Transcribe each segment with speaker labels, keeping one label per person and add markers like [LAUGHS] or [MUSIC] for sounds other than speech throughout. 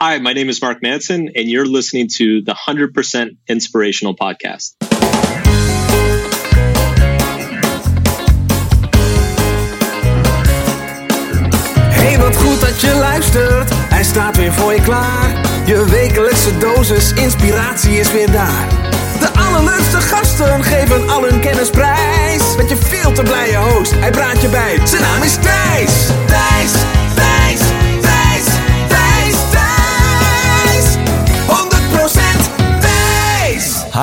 Speaker 1: Hi, my name is Mark Manson, and you're listening to the 100% Inspirational Podcast.
Speaker 2: Hey, wat goed dat je luistert. Hij staat weer voor je klaar. Je wekelijkse dosis inspiratie is weer daar. De allerleukste gasten geven al hun kennis prijs. Met je veel te blije host, hij praat je bij. Zijn naam is Thijs. Thijs,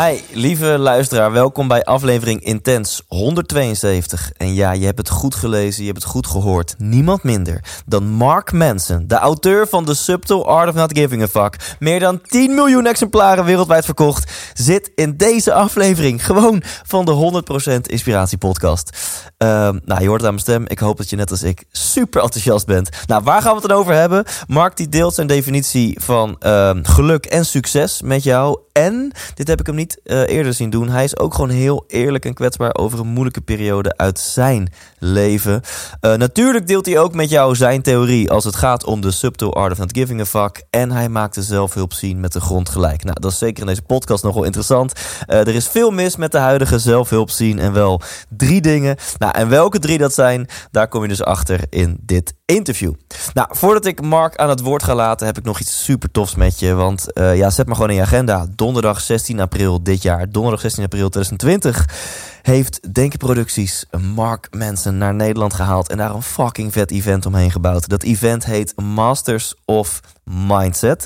Speaker 3: Hi, lieve luisteraar. Welkom bij aflevering Intens 172. En ja, je hebt het goed gelezen, je hebt het goed gehoord. Niemand minder dan Mark Manson, de auteur van The Subtle Art of Not Giving a Fuck. Meer dan 10 miljoen exemplaren wereldwijd verkocht. Zit in deze aflevering gewoon van de 100% Inspiratie Podcast. Ehm, nou, je hoort het aan mijn stem. Ik hoop dat je net als ik super enthousiast bent. Nou, waar gaan we het dan over hebben? Mark die deelt zijn definitie van ehm, geluk en succes met jou. En, dit heb ik hem niet eh, eerder zien doen, hij is ook gewoon heel eerlijk en kwetsbaar over een moeilijke periode uit zijn leven. Eh, natuurlijk deelt hij ook met jou zijn theorie als het gaat om de subtle art of not giving a fuck. En hij maakt de zelfhulp zien met de grond gelijk. Nou, dat is zeker in deze podcast nogal interessant. Eh, er is veel mis met de huidige zelfhulp zien en wel drie dingen. Nou, en welke drie dat zijn, daar kom je dus achter in dit interview. Nou, voordat ik Mark aan het woord ga laten, heb ik nog iets super tofs met je. Want uh, ja, zet maar gewoon in je agenda. Donderdag 16 april dit jaar, donderdag 16 april 2020, heeft Denken Producties Mark Manson naar Nederland gehaald en daar een fucking vet event omheen gebouwd. Dat event heet Masters of Mindset.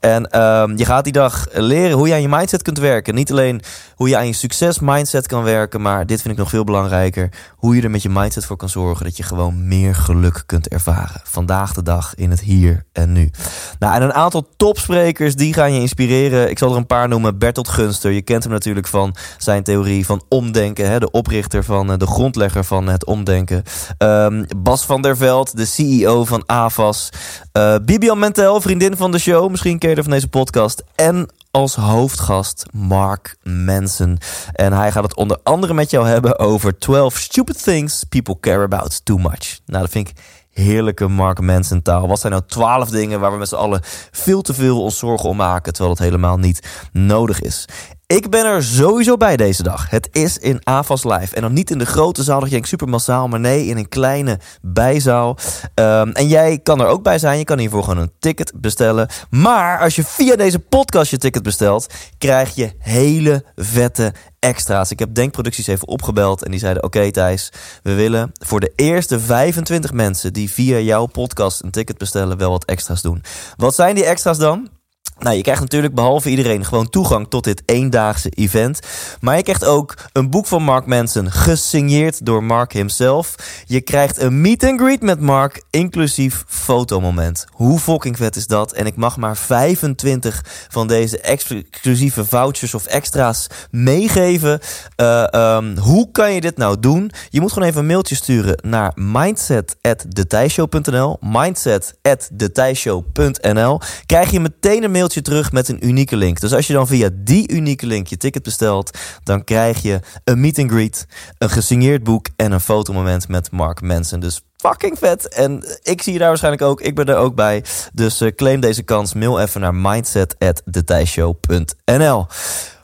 Speaker 3: En um, je gaat die dag leren hoe je aan je mindset kunt werken. Niet alleen hoe je aan je succes mindset kan werken, maar dit vind ik nog veel belangrijker. Hoe je er met je mindset voor kan zorgen dat je gewoon meer geluk kunt ervaren. Vandaag de dag in het hier en nu. Nou, en een aantal topsprekers die gaan je inspireren. Ik zal er een paar noemen. Bertolt Gunster, je kent hem natuurlijk van zijn theorie van omdenken. Hè? De oprichter van, de grondlegger van het omdenken. Um, Bas van der Veld, de CEO van AVAS. Uh, Bibian Mentel, vriendin van de show. Misschien ken er van deze podcast. En als hoofdgast Mark Manson. En hij gaat het onder andere met jou hebben over 12 stupid things people care about too much. Nou, dat vind ik heerlijke Mark Manson taal. Wat zijn nou 12 dingen waar we met z'n allen veel te veel ons zorgen om maken, terwijl het helemaal niet nodig is. Ik ben er sowieso bij deze dag. Het is in AVAS Live. En dan niet in de grote zaal, dat je denkt super massaal. Maar nee, in een kleine bijzaal. Um, en jij kan er ook bij zijn. Je kan hiervoor gewoon een ticket bestellen. Maar als je via deze podcast je ticket bestelt... krijg je hele vette extra's. Ik heb Denkproducties even opgebeld en die zeiden... oké Thijs, we willen voor de eerste 25 mensen... die via jouw podcast een ticket bestellen... wel wat extra's doen. Wat zijn die extra's dan? Nou, je krijgt natuurlijk behalve iedereen gewoon toegang tot dit eendaagse event. Maar je krijgt ook een boek van Mark Manson, gesigneerd door Mark himself. Je krijgt een meet and greet met Mark, inclusief fotomoment. Hoe fucking vet is dat? En ik mag maar 25 van deze exclusieve vouchers of extra's meegeven. Uh, um, hoe kan je dit nou doen? Je moet gewoon even een mailtje sturen naar mindset.detijshow.nl mindset.detijshow.nl Krijg je meteen een mailtje terug met een unieke link. Dus als je dan via die unieke link je ticket bestelt, dan krijg je een meet and greet, een gesigneerd boek en een fotomoment met Mark Manson. Dus fucking vet. En ik zie je daar waarschijnlijk ook. Ik ben er ook bij. Dus uh, claim deze kans. Mail even naar mindset@detijshow.nl.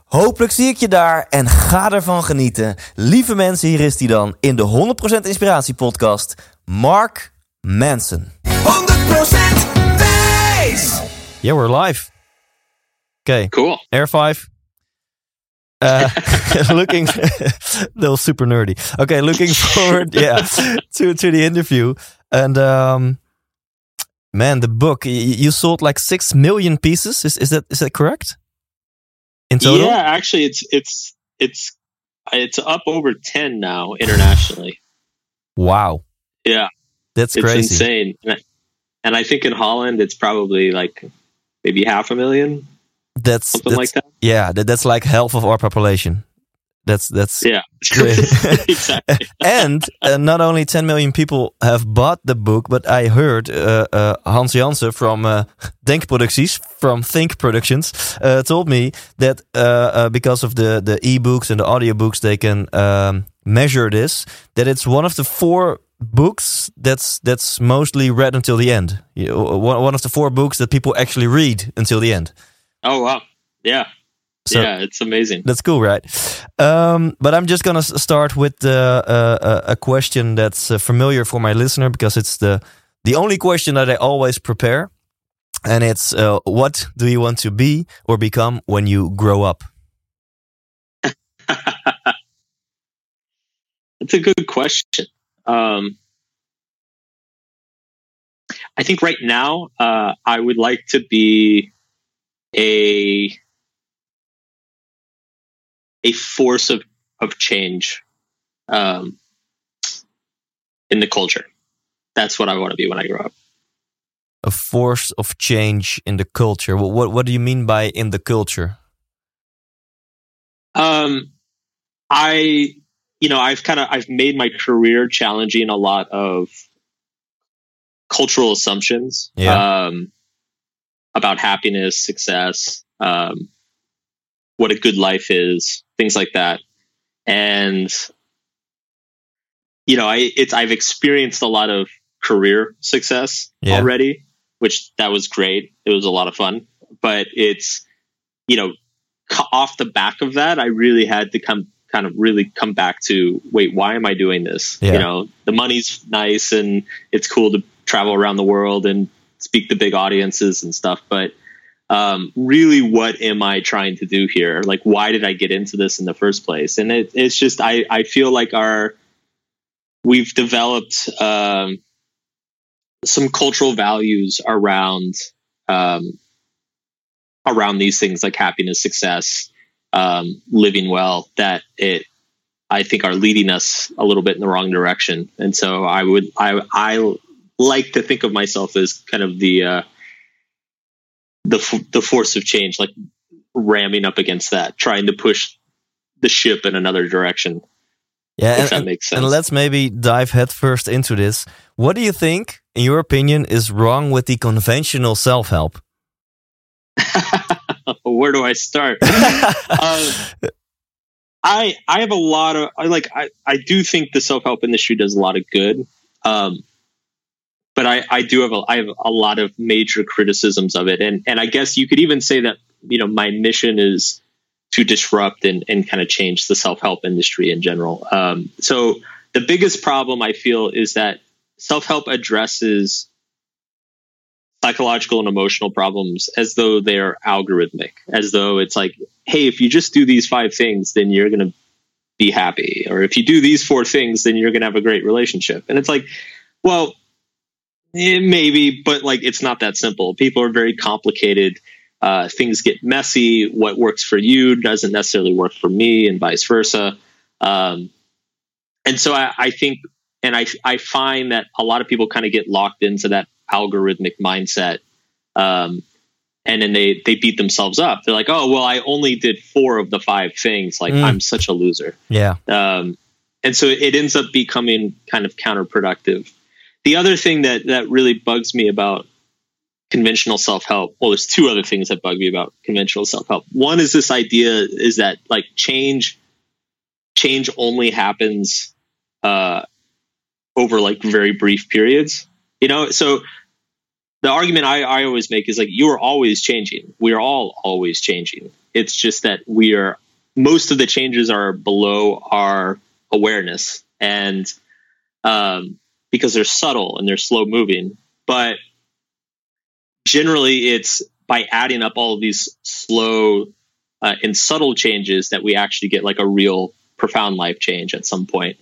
Speaker 3: Hopelijk zie ik je daar en ga ervan genieten. Lieve mensen, hier is hij dan in de 100% Inspiratie podcast. Mark Manson.
Speaker 2: 100% wijs!
Speaker 3: Yeah, we're live. Okay.
Speaker 1: Cool.
Speaker 3: Air five. Uh, [LAUGHS] looking, [LAUGHS] was super nerdy. Okay, looking [LAUGHS] forward, yeah, to to the interview and um, man, the book you sold like six million pieces. Is is that is that correct? In total?
Speaker 1: Yeah, actually, it's it's it's it's up over ten now internationally.
Speaker 3: wow.
Speaker 1: Yeah,
Speaker 3: that's
Speaker 1: it's
Speaker 3: crazy.
Speaker 1: insane. And I think in Holland, it's probably like maybe half a million
Speaker 3: that's
Speaker 1: something
Speaker 3: that's,
Speaker 1: like that.
Speaker 3: Yeah, that, that's like half of our population. That's that's
Speaker 1: yeah, [LAUGHS] exactly. [LAUGHS]
Speaker 3: and uh, not only 10 million people have bought the book, but I heard uh, uh, Hans Jansen from uh, Denk Producties, from Think Productions, uh, told me that uh, because of the the e-books and the audiobooks, they can um, measure this. That it's one of the four books that's that's mostly read until the end. You, one one of the four books that people actually read until the end.
Speaker 1: Oh wow, yeah, so yeah, it's amazing.
Speaker 3: That's cool, right? Um, but I'm just gonna start with uh, uh, a question that's uh, familiar for my listener because it's the the only question that I always prepare, and it's uh, what do you want to be or become when you grow up? [LAUGHS]
Speaker 1: That's a good question. Um, I think right now uh, I would like to be a a force of of change um, in the culture. That's what I want to be when I grow up.
Speaker 3: A force of change in the culture. What what, what do you mean by in the culture?
Speaker 1: Um, I you know I've kind of I've made my career challenging a lot of cultural assumptions yeah. um, about happiness, success, um, what a good life is, things like that. And you know, I it's I've experienced a lot of career success yeah. already, which that was great. It was a lot of fun, but it's you know, off the back of that, I really had to come kind of really come back to wait, why am I doing this? Yeah. You know, the money's nice and it's cool to travel around the world and speak to big audiences and stuff, but um, really what am I trying to do here? Like, why did I get into this in the first place? And it, it's just, I, I feel like our, we've developed um, some cultural values around, um, around these things like happiness, success, um, living well that it, I think are leading us a little bit in the wrong direction. And so I would, I, I like to think of myself as kind of the, uh, the the force of change, like ramming up against that, trying to push the ship in another direction.
Speaker 3: Yeah, and, that makes sense. And let's maybe dive headfirst into this. What do you think, in your opinion, is wrong with the conventional self help? [LAUGHS]
Speaker 1: Where do I start? [LAUGHS] uh, I I have a lot of I like I I do think the self help industry does a lot of good. Um, but I, I do have a, I have a lot of major criticisms of it. And, and I guess you could even say that, you know, my mission is to disrupt and, and kind of change the self-help industry in general. Um, so the biggest problem I feel is that self-help addresses psychological and emotional problems as though they are algorithmic, as though it's like, hey, if you just do these five things, then you're going to be happy. Or if you do these four things, then you're going to have a great relationship. And it's like, well, Eh, maybe, but like it's not that simple. People are very complicated. Uh, things get messy. What works for you doesn't necessarily work for me, and vice versa. Um, and so I, I think, and I I find that a lot of people kind of get locked into that algorithmic mindset, um, and then they they beat themselves up. They're like, oh well, I only did four of the five things. Like mm. I'm such a loser.
Speaker 3: Yeah.
Speaker 1: Um, and so it ends up becoming kind of counterproductive the other thing that that really bugs me about conventional self-help well there's two other things that bug me about conventional self-help. One is this idea is that like change change only happens uh over like very brief periods. You know so the argument I, I always make is like you are always changing. We are all always changing. It's just that we are most of the changes are below our awareness. And um because they're subtle and they're slow moving. But generally, it's by adding up all of these slow uh, and subtle changes that we actually get like a real profound life change at some point.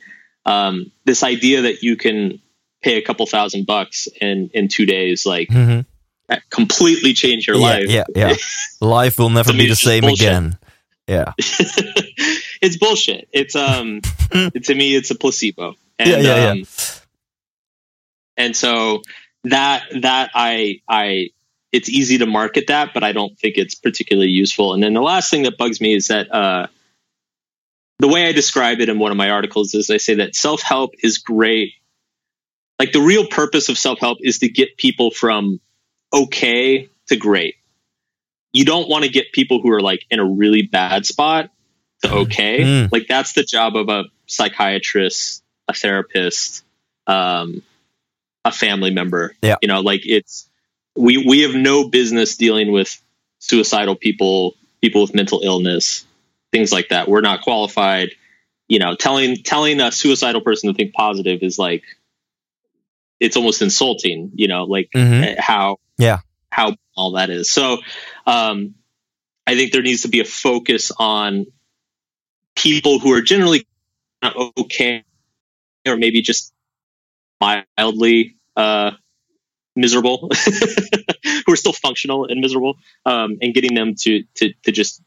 Speaker 1: Um, this idea that you can pay a couple thousand bucks in in two days, like mm-hmm. completely change your
Speaker 3: yeah,
Speaker 1: life.
Speaker 3: Yeah, yeah. [LAUGHS] life will never be the same again. Yeah, [LAUGHS]
Speaker 1: it's bullshit. It's um, [LAUGHS] to me, it's a placebo.
Speaker 3: And, yeah, yeah, um, yeah
Speaker 1: and so that that I I it's easy to market that, but I don't think it's particularly useful. And then the last thing that bugs me is that uh, the way I describe it in one of my articles is I say that self help is great. Like the real purpose of self help is to get people from okay to great. You don't want to get people who are like in a really bad spot to okay. Mm. Like that's the job of a psychiatrist, a therapist, um, a family member.
Speaker 3: Yeah.
Speaker 1: You know, like it's we we have no business dealing with suicidal people, people with mental illness, things like that. We're not qualified. You know, telling telling a suicidal person to think positive is like it's almost insulting. You know, like
Speaker 3: Mhm.
Speaker 1: how
Speaker 3: Yeah.
Speaker 1: how all that is. So, um, I think there needs to be a focus on people who are generally okay, or maybe just mildly uh, miserable, [LAUGHS] who are still functional and miserable, um, and getting them to to to just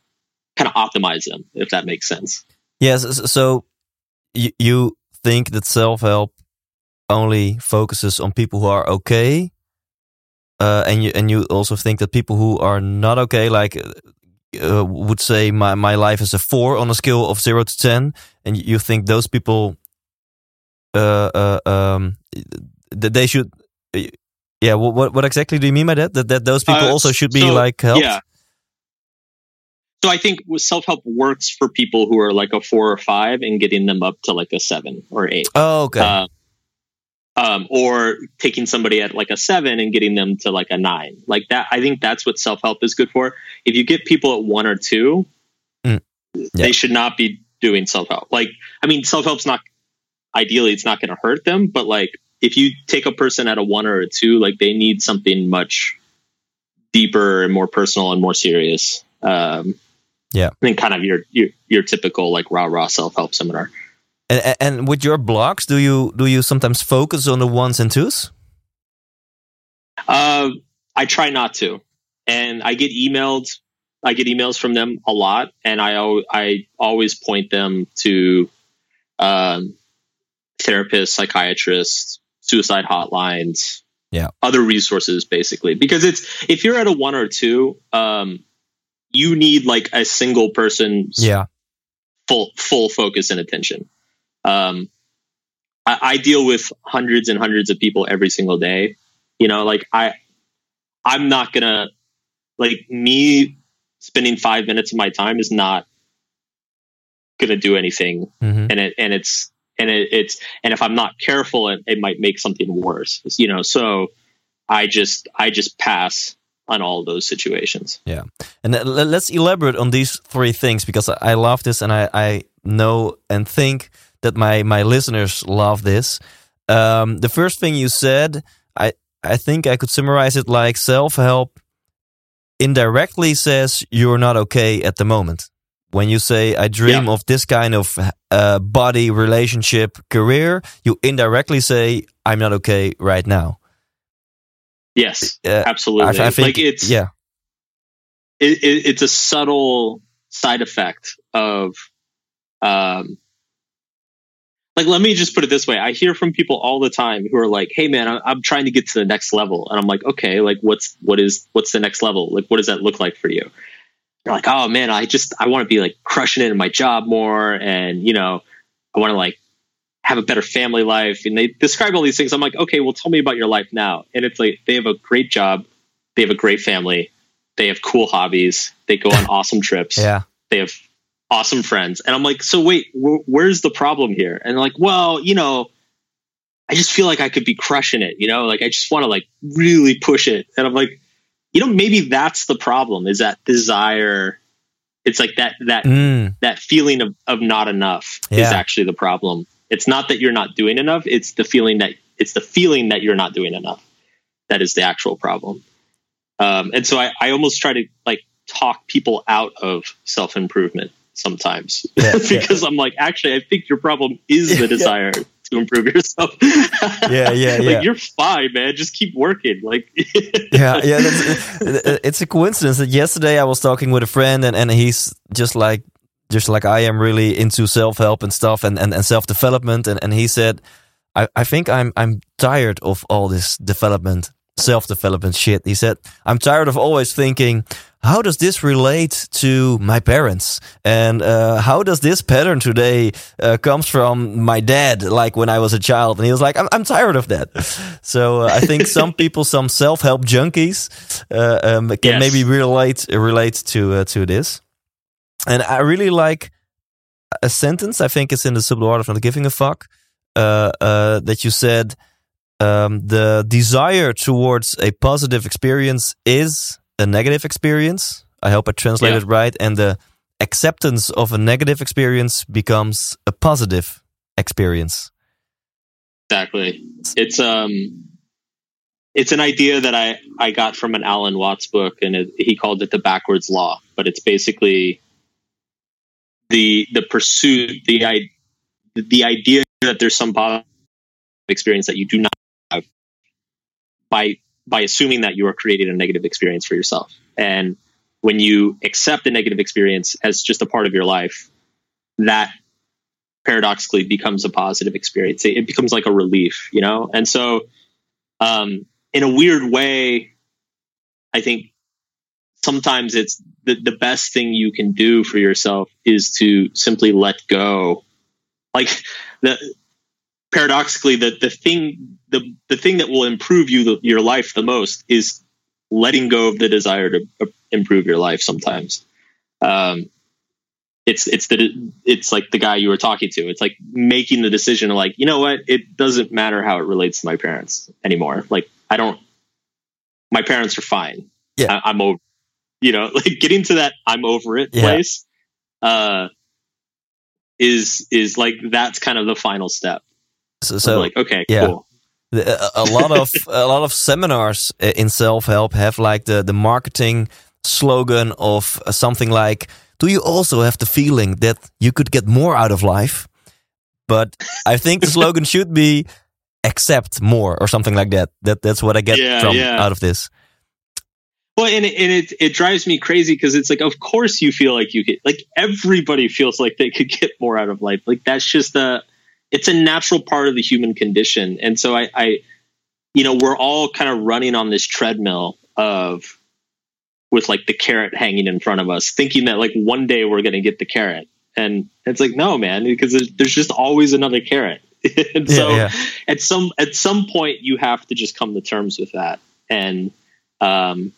Speaker 1: kind of optimize them, if that makes sense.
Speaker 3: Yes. So you, you think that self help only focuses on people who are okay, uh, and you and you also think that people who are not okay, like. Uh, would say my, my life is a four on a scale of zero to ten, and you think those people, uh, uh um, that they should, yeah. What what what exactly do you mean by that? That that those people
Speaker 1: Uh,
Speaker 3: also should be
Speaker 1: so,
Speaker 3: like helped?
Speaker 1: Yeah. So I think self help works for people who are like a four or five and getting them up to like a seven or eight.
Speaker 3: Oh, okay.
Speaker 1: Uh, um, or taking somebody at like a seven and getting them to like a nine. Like that, I think that's what self help is good for. If you get people at one or two,
Speaker 3: Mm.
Speaker 1: they should not be doing self help. Like, I mean, self help's not ideally, it's not going to hurt them, but like if you take a person at a one or a two, like they need something much deeper and more personal and more serious. Um,
Speaker 3: Yeah.
Speaker 1: than kind of your your your typical like rah rah self help seminar.
Speaker 3: And, and- and with your blogs, do you do you sometimes focus on the ones and twos?
Speaker 1: Uh, I try not to, and I get emailed. I get emails from them a lot, and I I always point them to um, therapists, psychiatrists, suicide hotlines,
Speaker 3: Yeah.
Speaker 1: other resources, basically. Because it's if you're at a one or two, um, you need like a single person's
Speaker 3: Yeah,
Speaker 1: full full focus and attention. Um, I, I deal with hundreds and hundreds of people every single day. You know, like I, I'm not gonna like me spending five minutes of my time is not gonna do anything,
Speaker 3: hmm
Speaker 1: and it and it's and it, it's and if I'm not careful, it, it might make something worse. You know, so I just I just pass on all those situations.
Speaker 3: Yeah. And let's elaborate on these three things because I love this, and I, I know and think that my my listeners love this. Um, the first thing you said, I I think I could summarize it like self help indirectly says you're not okay at the moment. When you say I dream
Speaker 1: Yeah.
Speaker 3: of this kind of uh, body, relationship, career, you indirectly say I'm not okay right now.
Speaker 1: Yes,
Speaker 3: Uh,
Speaker 1: absolutely.
Speaker 3: I, I think
Speaker 1: like it's
Speaker 3: yeah,
Speaker 1: it, it, it's a subtle side effect of um like let me just put it this way i hear from people all the time who are like hey man I'm, i'm trying to get to the next level and i'm like okay like what's what is what's the next level like what does that look like for you they're like oh man i just i want to be like crushing it in my job more and you know i want to like have a better family life. And they describe all these things. I'm like okay well tell me about your life now. And it's like they have a great job. They have a great family. They have cool hobbies. They go on [LAUGHS] awesome trips.
Speaker 3: Yeah,
Speaker 1: they have awesome friends. And i'm like so wait wh- where's the problem here? And they're like well you know i just feel like i could be crushing it you know? Like i just want to like really push it. And i'm like you know maybe that's the problem is that desire it's like that that
Speaker 3: Mm,
Speaker 1: that feeling of, of not enough is actually the problem. It's not that you're not doing enough it's the feeling that it's the feeling that you're not doing enough that is the actual problem. Um, and so I, I almost try to like talk people out of self-improvement sometimes
Speaker 3: Yeah, [LAUGHS] yeah.
Speaker 1: because i'm like actually i think your problem is the [LAUGHS] desire to improve yourself [LAUGHS]
Speaker 3: Yeah, yeah,
Speaker 1: like
Speaker 3: yeah.
Speaker 1: you're fine man just keep working like [LAUGHS]
Speaker 3: yeah, yeah. That's, it's a coincidence that yesterday I was talking with a friend, and, and he's just like, just like I am, really into self help and stuff, and, and, and self development. And, and he said, I, I think I'm I'm tired of all this development, self development shit. He said, I'm tired of always thinking, how does this relate to my parents, and uh, how does this pattern today uh, comes from my dad, like when I was a child? And he was like, I'm I'm tired of that. [LAUGHS] So uh, I think some people, some self help junkies, uh, um, can
Speaker 1: Yes.
Speaker 3: maybe relate relate to uh, to this. And I really like a sentence. I think it's in the subtle art of not giving a fuck. uh, uh, that you said um, the desire towards a positive experience is a negative experience. I hope I translated yeah. right. And the acceptance of a negative experience becomes a positive experience.
Speaker 1: Exactly. It's um it's an idea that I I got from an Alan Watts book and it, he called it the backwards law, but it's basically the the pursuit the i the idea that there's some positive experience that you do not have by by assuming that you are creating a negative experience for yourself. And when you accept a negative experience as just a part of your life, that paradoxically becomes a positive experience. It, becomes like a relief, you know? And so, um, in a weird way, I think sometimes it's the, the best thing you can do for yourself is to simply let go. Like the paradoxically, the, the thing, the, the thing that will improve you, the, your life the most is letting go of the desire to uh, improve your life sometimes. Um, it's it's the it's like the guy you were talking to. It's like making the decision of like, you know what, it doesn't matter how it relates to my parents anymore. Like I don't my parents are fine. Yeah. I, am over you know, [LAUGHS] like getting to that I'm over it yeah. place uh is is like that's kind of the final step.
Speaker 3: So, uh, so
Speaker 1: like okay, yeah. cool.
Speaker 3: Uh, a, a lot of [LAUGHS] a lot of seminars in self help have like the the marketing slogan of something like do you also have the feeling that you could get more out of life? But I think the slogan [LAUGHS] should be accept more or something like that. That that's what I get yeah, from yeah. out of this.
Speaker 1: Well, and it, and it it drives me crazy because it's like, of course you feel like you get like everybody feels like they could get more out of life. Like that's just a it's a natural part of the human condition. And so I, I you know, we're all kind of running on this treadmill of with like the carrot hanging in front of us, thinking that like one day we're going to get the carrot. And it's like, no, man, because there's, there's just always another carrot. [LAUGHS] and yeah, so yeah. at some at some point you have to just come to terms with that and um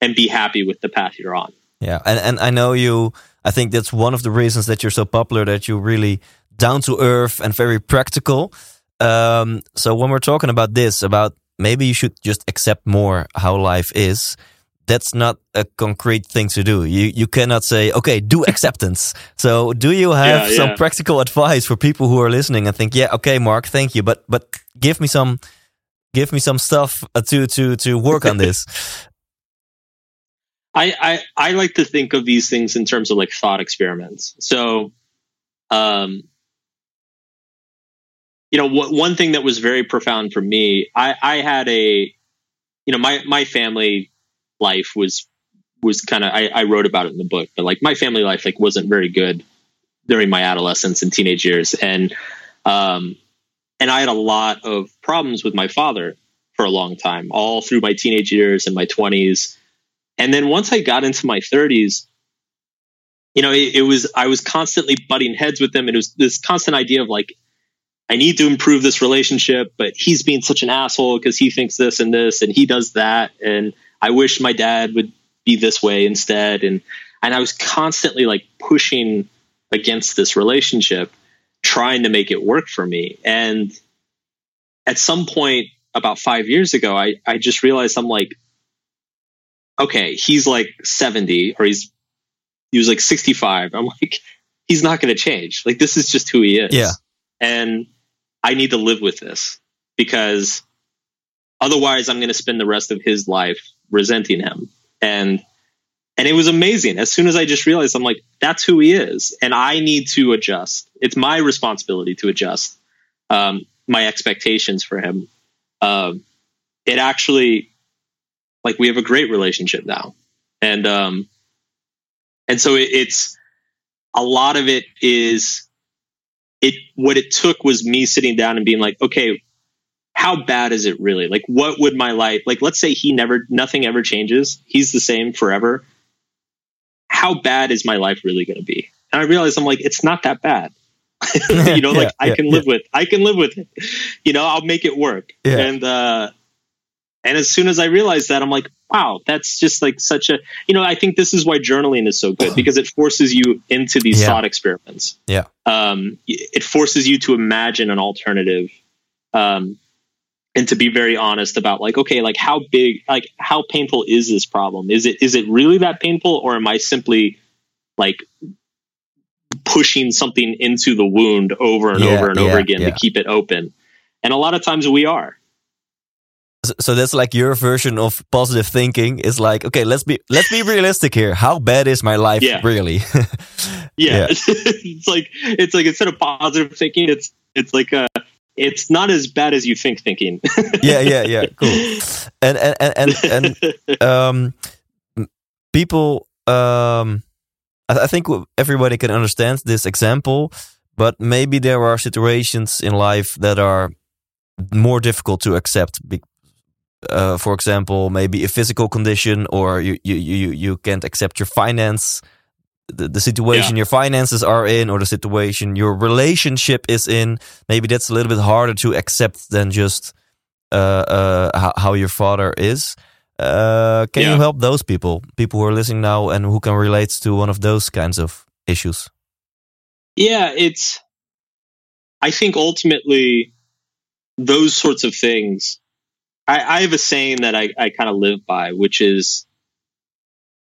Speaker 1: and be happy with the path you're on.
Speaker 3: Yeah, and and I know you. I think that's one of the reasons that you're so popular. That you're really down to earth and very practical. Um, so when we're talking about this, about maybe you should just accept more how life is that's not a concrete thing to do. You you cannot say, okay, do [LAUGHS] acceptance. so do you have yeah, some yeah. practical advice for people who are listening and think, yeah, okay, Mark, thank you, but but give me some give me some stuff uh, to to to work on this. [LAUGHS]
Speaker 1: I, I I like to think of these things in terms of like thought experiments. So, um, you know, what, one thing that was very profound for me, I I had a, you know, my my family life was was kind of I, I wrote about it in the book, but like my family life like wasn't very good during my adolescence and teenage years, and um, and I had a lot of problems with my father for a long time, all through my teenage years and my twenties, and then once I got into my thirties, you know, it, it was I was constantly butting heads with him, and it was this constant idea of like I need to improve this relationship, but he's being such an asshole because he thinks this and this and he does that. And I wish my dad would be this way instead. And and I was constantly like pushing against this relationship, trying to make it work for me. And at some point about five years ago, I, I just realized I'm like, okay, he's like 70 or he's he was like 65. I'm like, he's not going to change. Like this is just who he is.
Speaker 3: Yeah.
Speaker 1: And I need to live with this because otherwise I'm going to spend the rest of his life resenting him. And and it was amazing. As soon as I just realized, I'm like, that's who he is, and I need to adjust. It's my responsibility to adjust um, my expectations for him. Um, it actually, like, we have a great relationship now, and um, and so it, it's a lot of it is it. What it took was me sitting down and being like, okay, how bad is it really? Like, what would my life, like, let's say he never, nothing ever changes. He's the same forever. How bad is my life really going to be? And I realized I'm like, it's not that bad. [LAUGHS] you know, [LAUGHS] like yeah, I can live with, I can live with it. You know, I'll make it work. And, uh, and as soon as I realized that, I'm like, wow, that's just like such a, you know, I think this is why journaling is so good [LAUGHS] because it forces you into these yeah. thought experiments.
Speaker 3: Yeah.
Speaker 1: Um, it forces you to imagine an alternative. Um, and to be very honest about like okay like how big like how painful is this problem is it is it really that painful or am i simply like pushing something into the wound over and yeah, over and yeah, over again yeah. to keep it open and a lot of times we are
Speaker 3: so that's like your version of positive thinking. Is like okay let's be let's be realistic here. How bad is my life
Speaker 1: yeah.
Speaker 3: really? [LAUGHS]
Speaker 1: Yeah, yeah. [LAUGHS] it's like it's like instead of positive thinking it's it's like a it's not as bad as you think thinking. [LAUGHS]
Speaker 3: Yeah yeah yeah. Cool. And and and and, and um people um I think everybody can understand this example but maybe there are situations in life that are more difficult to accept uh, for example, maybe a physical condition, or you you you you can't accept your finance, the, the situation yeah. your finances are in, or the situation your relationship is in. Maybe that's a little bit harder to accept than just uh, uh, how, how your father is. Uh, can yeah. you help those people, people who are listening now and who can relate to one of those kinds of issues?
Speaker 1: Yeah, it's. I think ultimately, those sorts of things I, I have a saying that I, I kind of live by, which is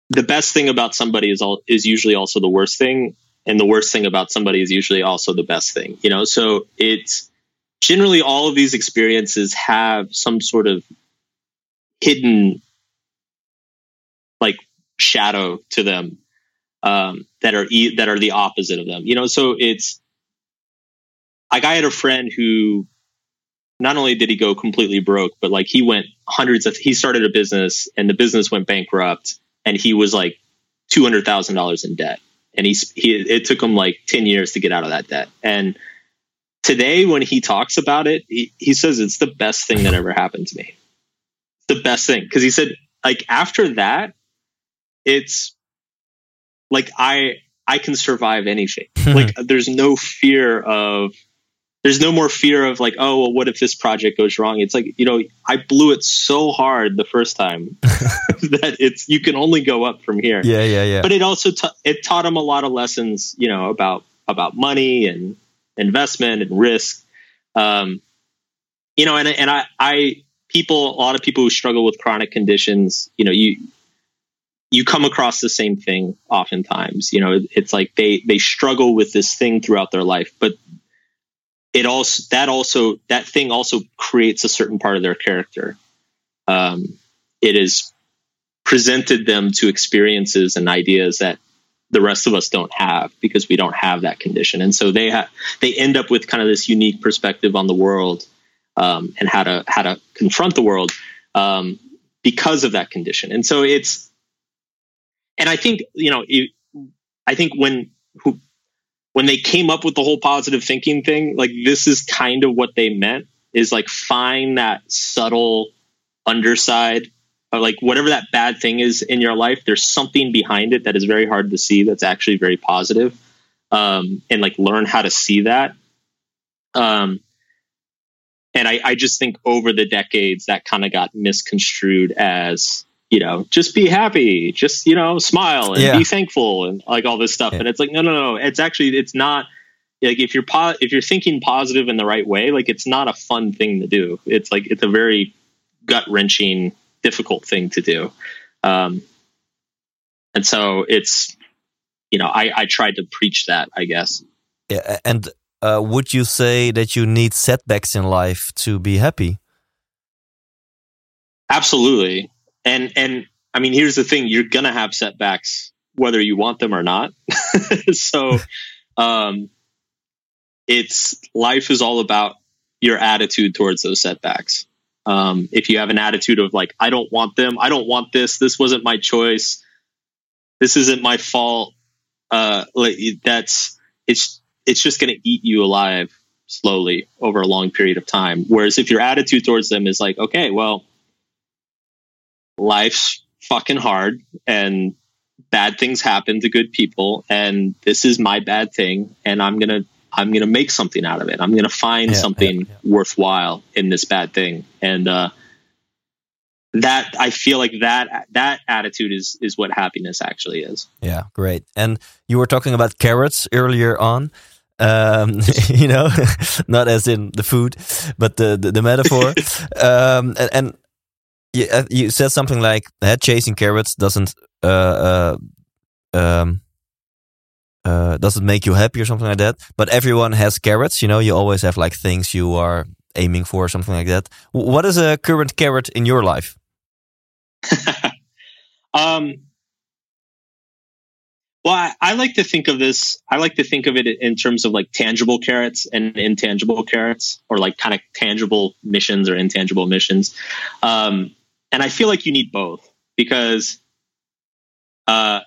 Speaker 1: the best thing about somebody is all is usually also the worst thing, and the worst thing about somebody is usually also the best thing. You know, so it's generally all of these experiences have some sort of hidden like shadow to them um, that are e- that are the opposite of them. You know, so it's like I had a friend who not only did he go completely broke, but like he went hundreds of, he started a business and the business went bankrupt and he was like $200,000 in debt. And he's, he, it took him like 10 years to get out of that debt. And today when he talks about it, he, he says it's the best thing that ever happened to me. The best thing. Cause he said like after that, it's like I, I can survive anything. [LAUGHS] like there's no fear of there's no more fear of like, oh, well, what if this project goes wrong? It's like, you know, I blew it so hard the first time [LAUGHS] that it's you can only go up from here.
Speaker 3: Yeah, yeah, yeah.
Speaker 1: But it also ta- it taught him a lot of lessons, you know, about about money and investment and risk. Um, you know, and and I I people a lot of people who struggle with chronic conditions, you know, you you come across the same thing oftentimes. You know, it's like they they struggle with this thing throughout their life, but it also that also that thing also creates a certain part of their character. Um, it has presented them to experiences and ideas that the rest of us don't have because we don't have that condition, and so they have they end up with kind of this unique perspective on the world um, and how to how to confront the world um, because of that condition. And so it's, and I think you know, it, I think when who, when they came up with the whole positive thinking thing, like this is kind of what they meant is like find that subtle underside of like whatever that bad thing is in your life, there's something behind it that is very hard to see that's actually very positive. Um, and like learn how to see that. Um, and I, I just think over the decades that kind of got misconstrued as you know, just be happy, just, you know, smile and yeah. be thankful and like all this stuff. Yeah. And it's like, no, no, no. It's actually, it's not like if you're, po- if you're thinking positive in the right way, like it's not a fun thing to do. It's like, it's a very gut wrenching, difficult thing to do. Um, and so it's, you know, I, I tried to preach that, I guess.
Speaker 3: Yeah. And uh, would you say that you need setbacks in life to be happy?
Speaker 1: Absolutely and and I mean, here's the thing: you're gonna have setbacks whether you want them or not. [LAUGHS] so, um, it's life is all about your attitude towards those setbacks. Um, if you have an attitude of like, I don't want them, I don't want this, this wasn't my choice, this isn't my fault, uh, like that's it's it's just to eat you alive slowly over a long period of time. Whereas if your attitude towards them is like, okay, well, life's fucking hard and bad things happen to good people and this is my bad thing and I'm going to I'm going to make something out of it. I'm going to find yeah, something yeah, yeah. worthwhile in this bad thing. And uh that I feel like that that attitude is is what happiness actually is.
Speaker 3: Yeah, great. And you were talking about carrots earlier on. Um, [LAUGHS] you know, [LAUGHS] not as in the food, but the the, the metaphor. [LAUGHS] um, and, and you, uh, you said something like head chasing carrots doesn't uh, uh, um, uh, doesn't make you happy or something like that. But everyone has carrots. You know, you always have like things you are aiming for, or something like that. What is a current carrot in your life? [LAUGHS]
Speaker 1: um, well, I, I, like to think of this. I like to think of it in terms of like tangible carrots and intangible carrots, or like kind of tangible missions or intangible missions. Um, and I feel like you need both because, uh,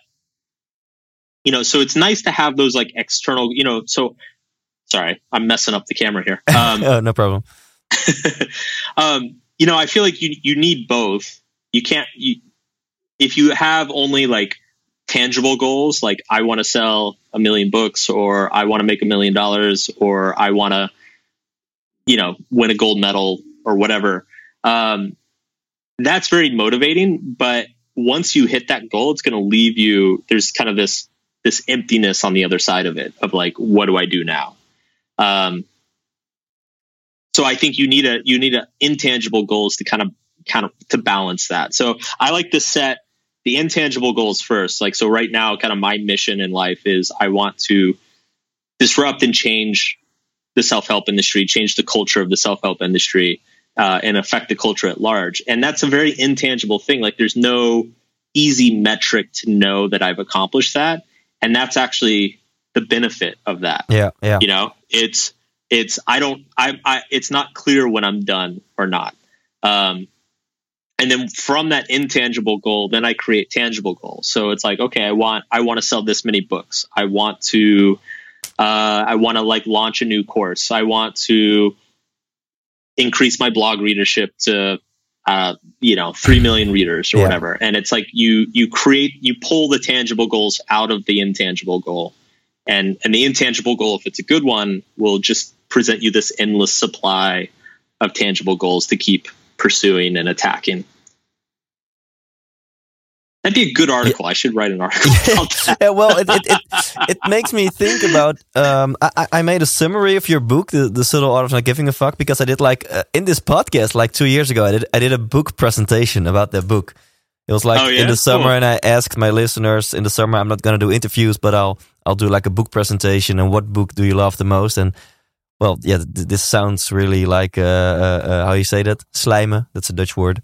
Speaker 1: you know, so it's nice to have those like external, you know. So, sorry, I'm messing up the camera here. [LAUGHS]
Speaker 3: Um, oh, no problem. [LAUGHS]
Speaker 1: um, you know, I feel like you you need both you can't you, if you have only like tangible goals like i want to sell a million books or i want to make a million dollars or i want to you know win a gold medal or whatever um, that's very motivating but once you hit that goal it's going to leave you there's kind of this this emptiness on the other side of it of like what do i do now um, so i think you need a you need a intangible goals to kind of kind of to balance that. So I like to set the intangible goals first. Like, so right now, kind of my mission in life is I want to disrupt and change the self help industry, change the culture of the self help industry, uh, and affect the culture at large. And that's a very intangible thing. Like, there's no easy metric to know that I've accomplished that. And that's actually the benefit of that.
Speaker 3: Yeah. Yeah.
Speaker 1: You know, it's, it's, I don't, I, I, it's not clear when I'm done or not. Um, and then from that intangible goal then i create tangible goals so it's like okay i want i want to sell this many books i want to uh, i want to like launch a new course i want to increase my blog readership to uh, you know 3 million readers or yeah. whatever and it's like you you create you pull the tangible goals out of the intangible goal and and the intangible goal if it's a good one will just present you this endless supply of tangible goals to keep pursuing and attacking. That'd be a good article. Yeah. I should write an article. [LAUGHS]
Speaker 3: yeah, well, it, it, it, it, makes me think about. Um, I, I made a summary of your book, the, the subtle art of not giving a fuck, because I did like uh, in this podcast like two years ago. I did I did a book presentation about that book. It was like oh, yeah? in the summer, cool. and I asked my listeners in the summer. I'm not going to do interviews, but I'll I'll do like a book presentation. And what book do you love the most? And well, yeah, th this sounds really like uh, uh, uh, how you say that slijmen. That's a Dutch word.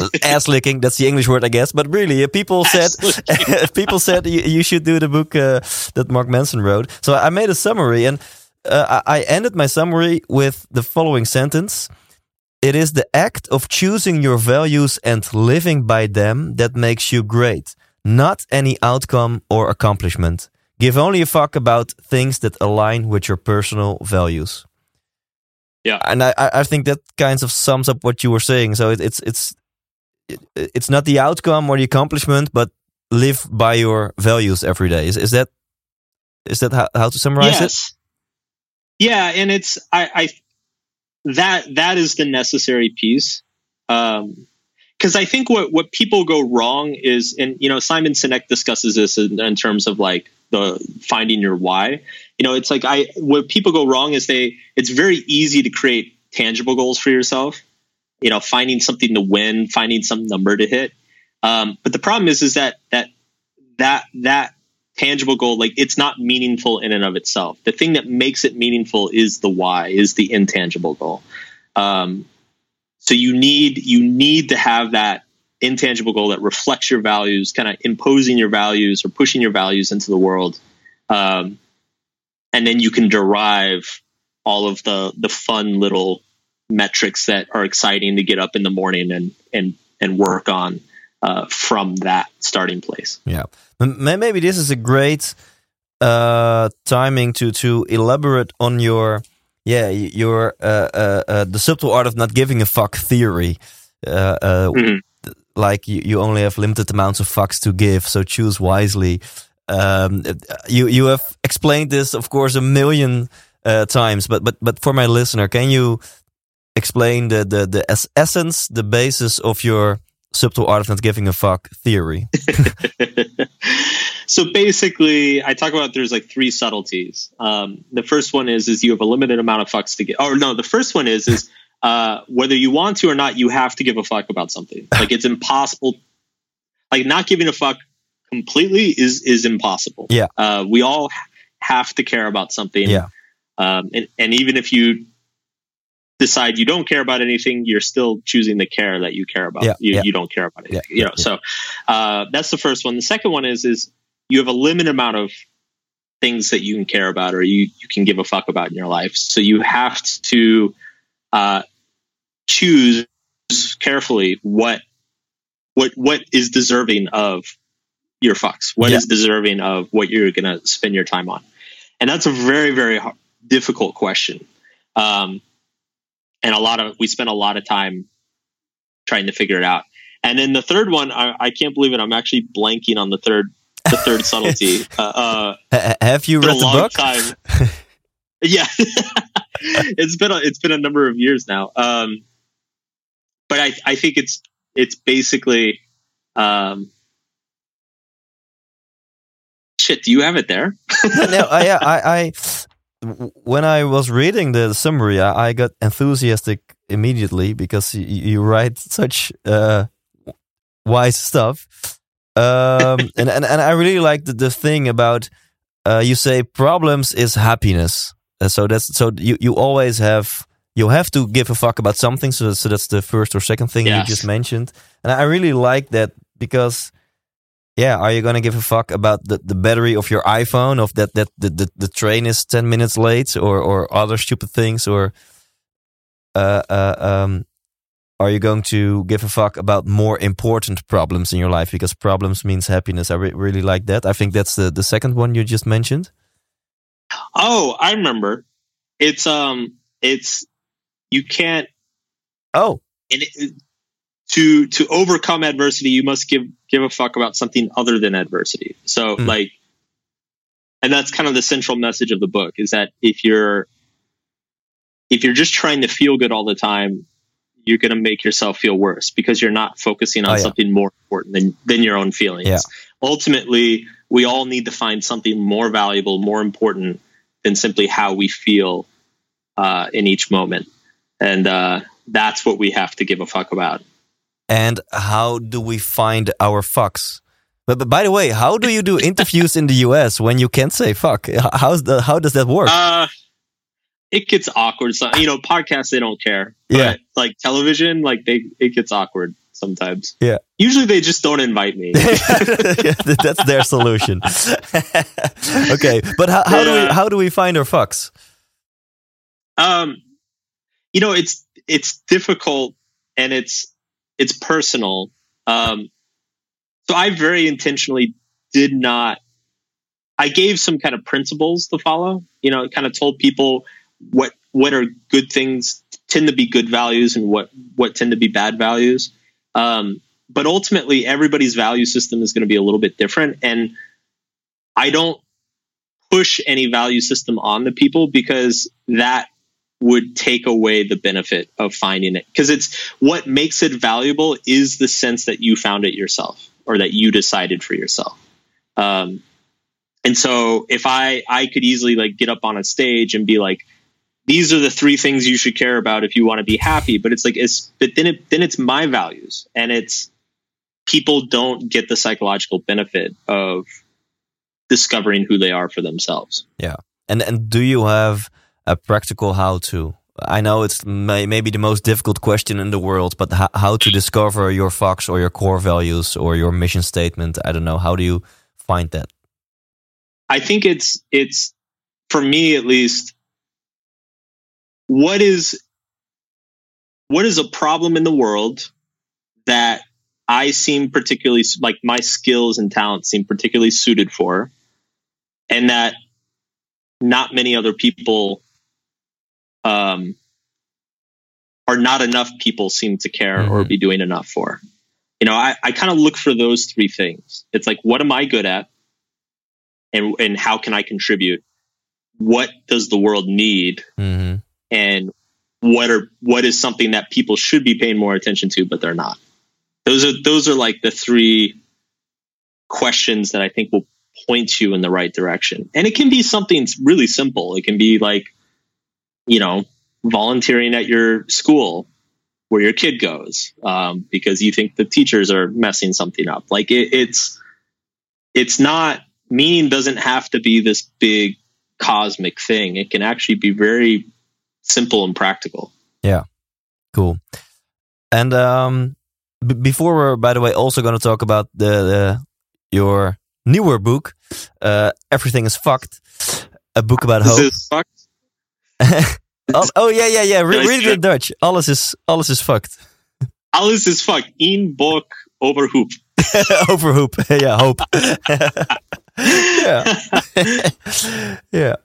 Speaker 3: Uh, uh, ass licking. That's the English word, I guess. But really, uh, people said [LAUGHS] [LAUGHS] people said you, you, should do the book that Mark Manson wrote. So I made a summary, and I ended my summary with the following sentence. It is the act of choosing your values and living by them that makes you great, not any outcome or accomplishment. Give only a fuck about things that align with your personal values.
Speaker 1: Yeah,
Speaker 3: and I I think that kind of sums up what you were saying. So it, it's it's it's not the outcome or the accomplishment, but live by your values every day. Is is that is that how, how to summarize yes.
Speaker 1: it? Yeah, and it's I, I that that is the necessary piece. Um, because I think what what people go wrong is, and you know, Simon Sinek discusses this in, in terms of like the finding your why. You know, it's like I what people go wrong is they it's very easy to create tangible goals for yourself. You know, finding something to win, finding some number to hit. Um, but the problem is, is that that that that tangible goal, like it's not meaningful in and of itself. The thing that makes it meaningful is the why, is the intangible goal. Um, so you need you need to have that intangible goal that reflects your values, kind of imposing your values or pushing your values into the world. Um, and then you can derive all of the the fun little metrics that are exciting to get up in the morning and and and work on uh, from that starting place.
Speaker 3: Yeah, maybe this is a great uh, timing to to elaborate on your yeah your uh, uh, uh the subtle art of not giving a fuck theory. Uh, mm-hmm like you, you only have limited amounts of fucks to give, so choose wisely. Um, you you have explained this, of course, a million uh, times, but but but for my listener, can you explain the the the essence, the basis of your subtle art of not giving a fuck theory? [LAUGHS] [LAUGHS]
Speaker 1: so basically, I talk about there's like three subtleties. Um, the first one is is you have a limited amount of fucks to give. Or no, the first one is is uh, whether you want to or not, you have to give a fuck about something. [LAUGHS] Like it's impossible. Like not giving a fuck completely is is impossible.
Speaker 3: Yeah.
Speaker 1: Uh, we all have to care about something.
Speaker 3: Yeah.
Speaker 1: Um, and, and even if you decide you don't care about anything, you're still choosing the care that you care about.
Speaker 3: Yeah,
Speaker 1: you,
Speaker 3: yeah.
Speaker 1: you don't care about it.
Speaker 3: Yeah,
Speaker 1: you know, so uh, that's the first one. The second one is is you have a limited amount of things that you can care about or you, you can give a fuck about in your life. So you have to uh, choose carefully what what what is deserving of your fucks. What is deserving of what you're going to spend your time on, and that's a very very hard, difficult question. Um, and a lot of we spent a lot of time trying to figure it out. And then the third one, I, I can't believe it. I'm actually blanking on the third the third [LAUGHS] subtlety. Uh, uh,
Speaker 3: have you read the book?
Speaker 1: time. [LAUGHS] yeah, [LAUGHS] it's been a, it's been a number of years now. Um, but I I think it's it's basically um, shit. Do you have it there?
Speaker 3: no, I, yeah, I, I, when I was reading the summary, I, I got enthusiastic immediately because you, you write [LAUGHS] such uh, wise stuff. Um, [LAUGHS] and, and and I really like the, the thing about uh, you say problems is happiness. Uh, so that's so you you always have you have to give a fuck about something. So so that's the first or second thing you just mentioned, and I really like that because yeah, are you gonna give a fuck about the, the battery of your iPhone, of that that the, the, the train is ten minutes late, or or other stupid things, or uh, uh um, are you going to give a fuck about more important problems in your life because problems means happiness? I re- really like that. I think that's the the second one you just mentioned.
Speaker 1: Oh, I remember. It's um, it's you can't
Speaker 3: Oh,
Speaker 1: and it, to to overcome adversity, you must give give a fuck about something other than adversity. So
Speaker 3: Mm.
Speaker 1: like, and that's kind of the central message of the book is that if you're if you're just trying to feel good all the time, you're going to make yourself feel worse because you're not focusing on
Speaker 3: Oh, yeah.
Speaker 1: something more important than than your own feelings.
Speaker 3: Yeah.
Speaker 1: Ultimately, we all need to find something more valuable, more important than simply how we feel uh, in each moment, and uh, that's what we have to give a fuck about.
Speaker 3: And how do we find our fucks? But, but by the way, how do you do [LAUGHS] interviews in the US when you can't say fuck? How's the how does that work?
Speaker 1: Uh, it gets awkward. So, you know, podcasts they don't care.
Speaker 3: Yeah.
Speaker 1: Like television, like they it gets awkward sometimes.
Speaker 3: Yeah.
Speaker 1: Usually they just don't invite me. [LAUGHS]
Speaker 3: That's their solution. [LAUGHS] okay, but how, how do we how do we find our fucks?
Speaker 1: um, you know, it's it's difficult and it's it's personal. Um, so I very intentionally did not. I gave some kind of principles to follow. You know, kind of told people what what are good things tend to be good values and what what tend to be bad values. Um, but ultimately, everybody's value system is going to be a little bit different, and I don't push any value system on the people because that would take away the benefit of finding it. Because it's what makes it valuable is the sense that you found it yourself or that you decided for yourself. Um, and so if i i could easily like get up on a stage and be like these are the three things you should care about if you want to be happy but it's like it's but then it then it's my values and it's people don't get the psychological benefit of discovering who they are for themselves. Yeah.
Speaker 3: And and do you have a practical how to? I know it's may, maybe the most difficult question in the world, but how, how to discover your fox or your core values or your mission statement? I don't know. How do you find that?
Speaker 1: I think it's it's for me at least what is what is a problem in the world that I seem particularly like my skills and talents seem particularly suited for and that not many other people um are not enough people seem to care or
Speaker 3: Mhm.
Speaker 1: be doing enough for. You know, I, I kind of look for those three things. It's like, what am I good at? and and how can I contribute? What does the world need?
Speaker 3: hmm
Speaker 1: And what are what is something that people should be paying more attention to, but they're not. Those are those are like the three questions that I think will point you in the right direction. And it can be something really simple. It can be like, you know, volunteering at your school where your kid goes um, because you think the teachers are messing something up. Like it, it's it's not meaning doesn't have to be this big cosmic thing. It can actually be very simple and practical.
Speaker 3: Yeah, cool. And um, before we're, by the way, also going to talk about the, the your newer book, uh, Everything is Fucked, a book about
Speaker 1: hope. [LAUGHS]
Speaker 3: Oh, oh, yeah, yeah, yeah. Re read it in Dutch. Alles is, alles is fucked.
Speaker 1: Alles is fucked. In book over hoop. [LAUGHS]
Speaker 3: over hoop. [LAUGHS] yeah, hope. yeah. yeah.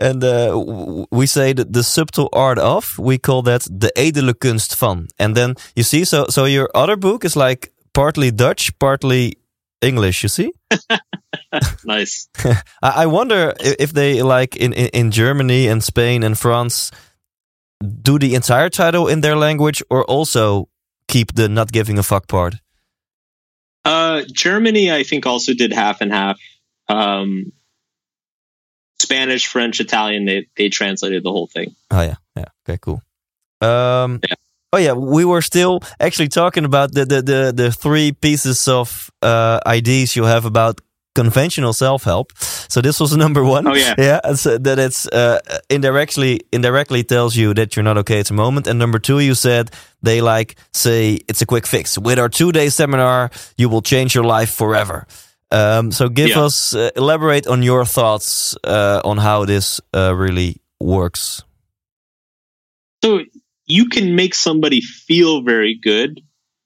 Speaker 3: And uh, we say that the subtle art of, we call that the edele kunst van. And then you see, so so your other book is like partly Dutch, partly English. You see? [LAUGHS]
Speaker 1: nice. [LAUGHS]
Speaker 3: I wonder if they like in, in in Germany and Spain and France do the entire title in their language or also keep the not giving a fuck part.
Speaker 1: Uh, Germany, I think, also did half and half. Um, Spanish, French, Italian, they they translated the whole thing.
Speaker 3: Oh yeah, yeah. Okay, cool. Um, yeah. Oh yeah, we were still actually talking about the the the, the three pieces of uh, ideas you have about conventional self help. So this was number one.
Speaker 1: Oh yeah,
Speaker 3: yeah. So that it's uh, indirectly indirectly tells you that you're not okay at the moment. And number two, you said they like say it's a quick fix. With our two day seminar, you will change your life forever. Um, so give yeah. us uh, elaborate on your thoughts uh, on how this uh, really works.
Speaker 1: So you can make somebody feel very good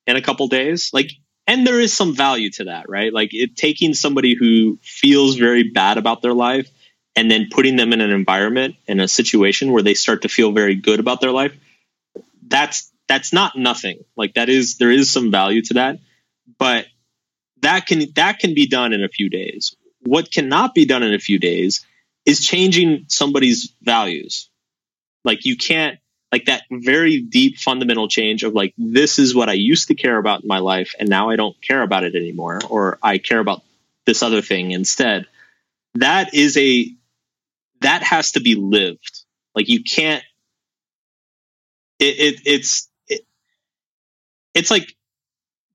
Speaker 1: in a couple days, like, and there is some value to that, right? Like it taking somebody who feels very bad about their life and then putting them in an environment in a situation where they start to feel very good about their life. That's that's not nothing. Like that is there is some value to that, but that can that can be done in a few days. What cannot be done in a few days is changing somebody's values. Like you can't like that very deep fundamental change of like this is what I used to care about in my life and now I don't care about it anymore or I care about this other thing instead. That is a that has to be lived. Like you can't it, it it's it, it's like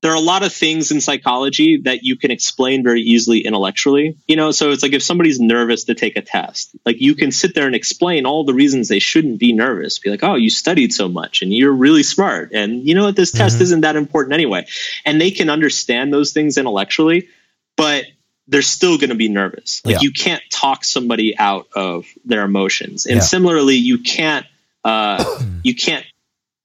Speaker 1: there are a lot of things in psychology that you can explain very easily intellectually. You know, so it's like if somebody's nervous to take a test, like you can sit there and explain all the reasons they shouldn't be nervous. Be like, oh, you studied so much and you're really smart. And you know what? This mm-hmm. test isn't that important anyway. And they can understand those things intellectually, but they're still going to be nervous. Like yeah. you can't talk somebody out of their emotions. And yeah. similarly, you can't, uh, [COUGHS] you can't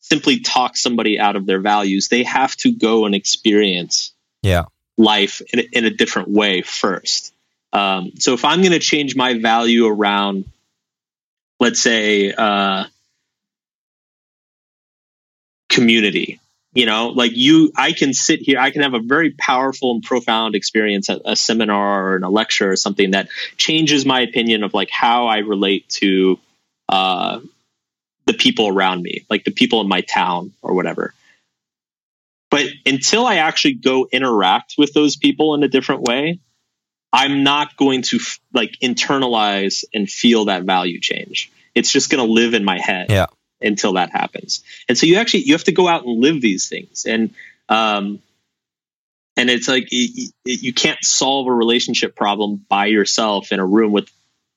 Speaker 1: simply talk somebody out of their values. They have to go and experience
Speaker 3: yeah.
Speaker 1: life in, in a different way first. Um, so if I'm going to change my value around, let's say, uh, community, you know, like you, I can sit here, I can have a very powerful and profound experience at a seminar or in a lecture or something that changes my opinion of like how I relate to uh, the people around me, like the people in my town or whatever. But until I actually go interact with those people in a different way, I'm not going to like internalize and feel that value change. It's just going to live in my head
Speaker 3: yeah.
Speaker 1: until that happens. And so you actually you have to go out and live these things. And um, and it's like you, you can't solve a relationship problem by yourself in a room with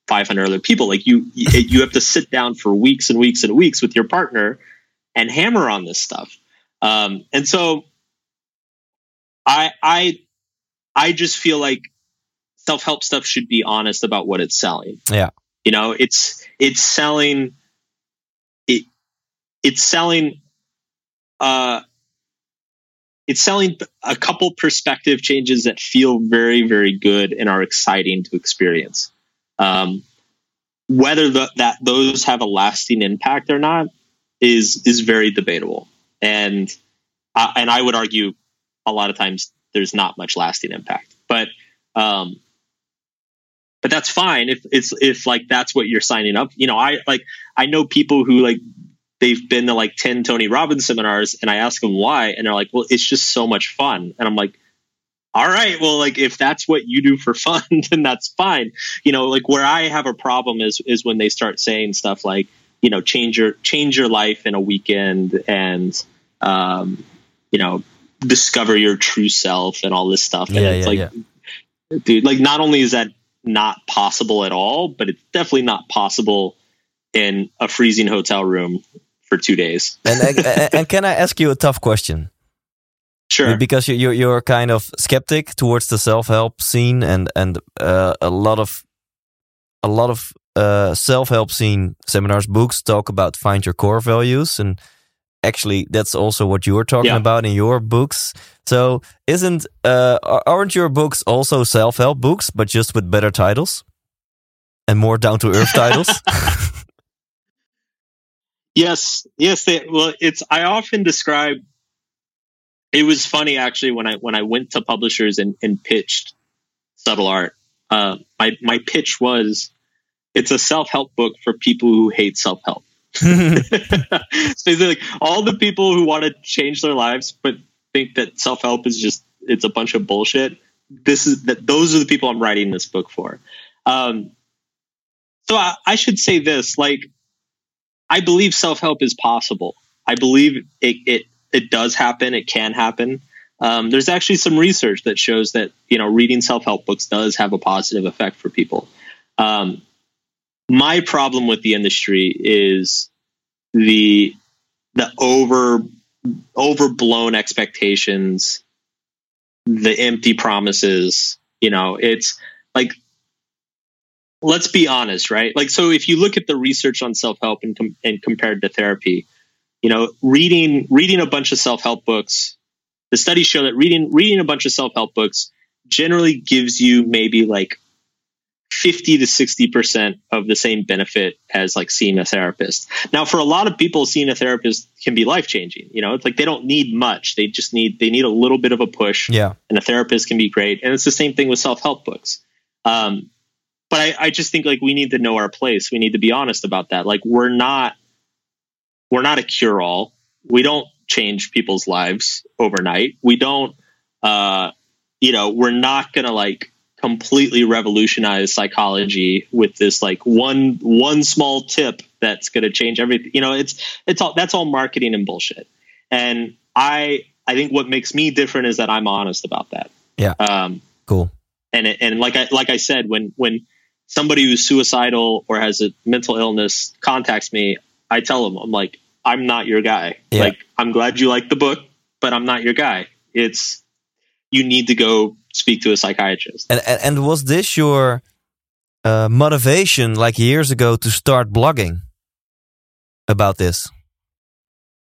Speaker 1: 500 other people. Like you, you have to sit down for weeks and weeks and weeks with your partner and hammer on this stuff. Um, and so I, I, I just feel like self help stuff should be honest about what it's selling.
Speaker 3: Yeah.
Speaker 1: You know, it's, it's selling, it, it's selling, uh, it's selling a couple perspective changes that feel very, very good and are exciting to experience. Um, whether the, that those have a lasting impact or not is is very debatable, and uh, and I would argue a lot of times there's not much lasting impact, but um, but that's fine if it's if like that's what you're signing up. You know, I like I know people who like they've been to like 10 Tony Robbins seminars and I ask them why and they're like, "Well, it's just so much fun." And I'm like, "All right, well like if that's what you do for fun, [LAUGHS] then that's fine." You know, like where I have a problem is is when they start saying stuff like, you know, change your change your life in a weekend and um, you know, discover your true self and all this stuff. And
Speaker 3: yeah,
Speaker 1: it's
Speaker 3: yeah,
Speaker 1: like
Speaker 3: yeah.
Speaker 1: dude, like not only is that not possible at all, but it's definitely not possible in a freezing hotel room for two days.
Speaker 3: and, and, [LAUGHS] and can I ask you a tough question?
Speaker 1: Sure.
Speaker 3: Because you're you're kind of skeptic towards the self help scene, and and uh, a lot of a lot of uh, self help scene seminars, books talk about find your core values, and actually that's also what you're talking
Speaker 1: Yeah.
Speaker 3: about in your books. So isn't uh, aren't your books also self help books, but just with better titles and more down to earth titles? [LAUGHS] [LAUGHS]
Speaker 1: Yes, yes. They, well, it's. I often describe. It was funny actually when I when I went to publishers and, and pitched subtle art. Uh, my my pitch was, it's a self help book for people who hate self help. [LAUGHS] so like all the people who want to change their lives but think that self help is just it's a bunch of bullshit. This is that those are the people I'm writing this book for. Um, so I, I should say this like I believe self help is possible. I believe it, it it does happen. It can happen. Um, there's actually some research that shows that you know reading self help books does have a positive effect for people. Um, my problem with the industry is the the over overblown expectations, the empty promises. You know, it's like let's be honest, right? Like, so if you look at the research on self help and, com- and compared to therapy, you know, reading reading a bunch of self help books, the studies show that reading reading a bunch of self help books generally gives you maybe like fifty to sixty percent of the same benefit as like seeing a therapist. Now, for a lot of people, seeing a therapist can be life changing. You know, it's like they don't need much; they just need they need a little bit of a push.
Speaker 3: yeah.
Speaker 1: and a therapist can be great. And it's the same thing with self help books. Um, but I, I just think like we need to know our place. We need to be honest about that. Like we're not we're not a cure all. We don't change people's lives overnight. We don't uh, you know, we're not gonna like completely revolutionize psychology with this like one one small tip that's gonna change everything. You know, it's it's all that's all marketing and bullshit. And I I think what makes me different is that I'm honest about that.
Speaker 3: Yeah.
Speaker 1: Um,
Speaker 3: Cool.
Speaker 1: and it, and like I like I said, when when somebody who's suicidal or has a mental illness contacts me, I tell them I'm like I'm not your guy.
Speaker 3: Yeah.
Speaker 1: Like I'm glad you like the book, but I'm not your guy. It's you need to go speak to a psychiatrist.
Speaker 3: And, and and was this your uh, motivation, like years ago, to start blogging about this?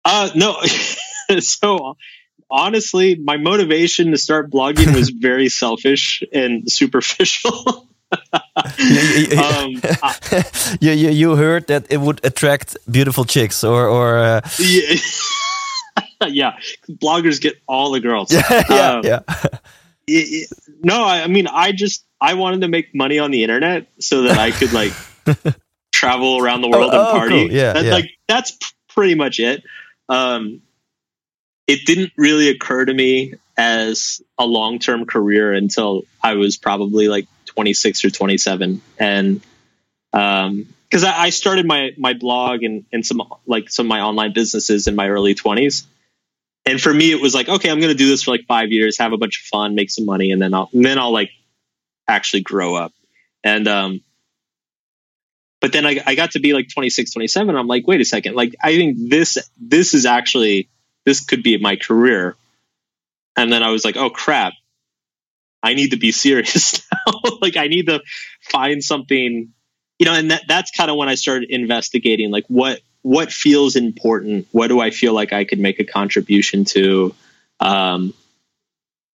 Speaker 1: Uh no. [LAUGHS] so honestly, my motivation to start blogging was [LAUGHS] very selfish and superficial. [LAUGHS] [LAUGHS] um, [LAUGHS]
Speaker 3: you, you you heard that it would attract beautiful chicks, or or uh,
Speaker 1: yeah. [LAUGHS] yeah, bloggers get all the girls.
Speaker 3: yeah yeah
Speaker 1: Um,
Speaker 3: yeah
Speaker 1: it- it- no, I, I mean, I just I wanted to make money on the internet so that I could like travel around the world
Speaker 3: Oh,
Speaker 1: and
Speaker 3: oh,
Speaker 1: party.
Speaker 3: cool. Yeah,
Speaker 1: That-
Speaker 3: yeah.
Speaker 1: like that's pretty much it. Um, it didn't really occur to me as a long term career until I was probably like 26 or 27, and um, because I, I started my my blog and and some like some of my online businesses in my early 20s and for me it was like okay i'm going to do this for like five years have a bunch of fun make some money and then i'll and then i'll like actually grow up. And um but then I, I got to be like 26 27 i'm like wait a second like i think this this is actually this could be my career. And then i was like oh crap. I need to be serious [LAUGHS] now [LAUGHS] like i need to find something you know and that, that's kind of when i started investigating like what what feels important? What do i feel like i could make a contribution to? Um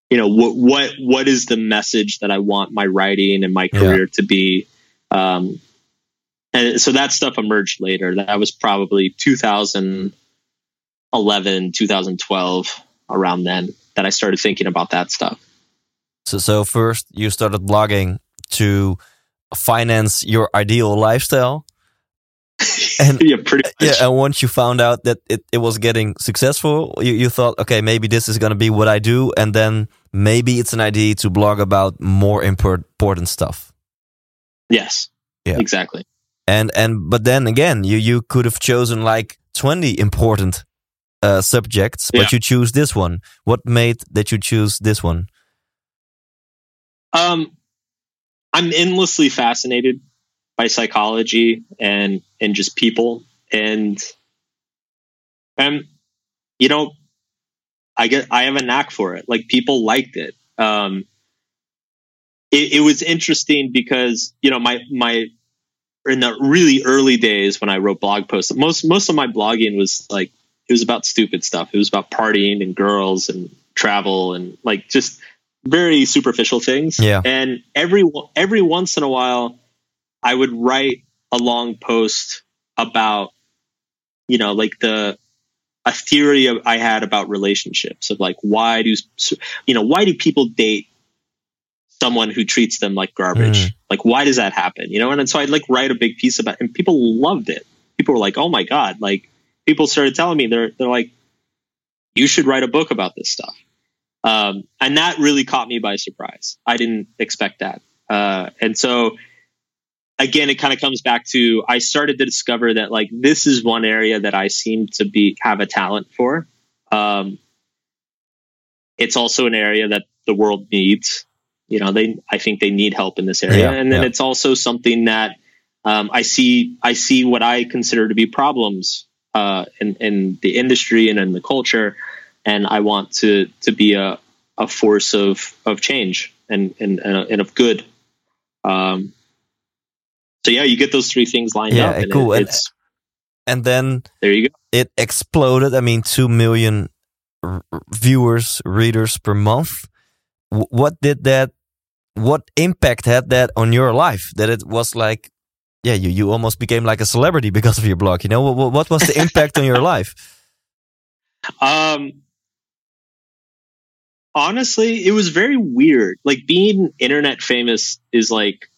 Speaker 1: you know what what what is the message that i want my writing and my
Speaker 3: Yeah.
Speaker 1: career to be? Um and so that stuff emerged later. That was probably 2011 2012 around then that i started thinking about that stuff
Speaker 3: So so first you started blogging to finance your ideal lifestyle, [LAUGHS]
Speaker 1: and yeah, pretty much.
Speaker 3: yeah. And once you found out that it, it was getting successful, you, you thought, okay, maybe this is going to be what I do, and then maybe it's an idea to blog about more important stuff.
Speaker 1: Yes. Yeah. Exactly.
Speaker 3: And and but then again, you you could have chosen like twenty important uh, subjects, but yeah. you choose this one. What made that you choose this one?
Speaker 1: Um, I'm endlessly fascinated by psychology and and just people and um you know I get I have a knack for it. Like people liked it. Um it, it was interesting because you know my my in the really early days when I wrote blog posts, most most of my blogging was like it was about stupid stuff. It was about partying and girls and travel and like just very superficial things.
Speaker 3: Yeah.
Speaker 1: And every every once in a while, I would write a long post about, you know, like the a theory of, I had about relationships of like why do you know why do people date someone who treats them like garbage? Mm. Like why does that happen? You know, and, and so I'd like write a big piece about, it, and people loved it. People were like, "Oh my god!" Like people started telling me they're they're like, "You should write a book about this stuff." Um, and that really caught me by surprise. I didn't expect that. Uh, and so again, it kind of comes back to I started to discover that like this is one area that I seem to be have a talent for. Um, it's also an area that the world needs. You know, they I think they need help in this area, yeah, and then yeah. it's also something that um, I see I see what I consider to be problems uh, in in the industry and in the culture and I want to to be a, a force of of change and and and of good. Um, so yeah, you get those three things lined
Speaker 3: yeah,
Speaker 1: up.
Speaker 3: And cool. It, and, and then
Speaker 1: there you go.
Speaker 3: It exploded. I mean, two million viewers, readers per month. W what did that? What impact had that on your life? That it was like, yeah, you you almost became like a celebrity because of your blog. You know, what, what was the [LAUGHS] impact on your life?
Speaker 1: Um, honestly, it was very weird. Like being internet famous is like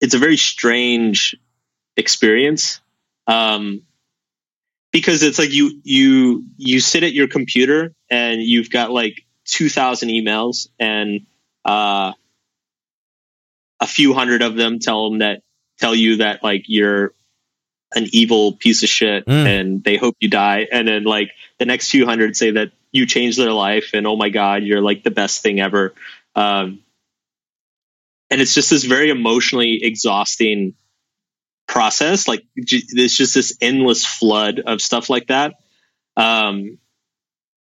Speaker 1: it's a very strange experience. Um because it's like you you you sit at your computer and you've got like 2000 emails and uh a few hundred of them tell them that tell you that like you're an evil piece of shit mm. and they hope you die and then like the next few hundred say that you changed their life and oh my god you're like the best thing ever. Um, and it's just this very emotionally exhausting process. Like it's just this endless flood of stuff like that. Um,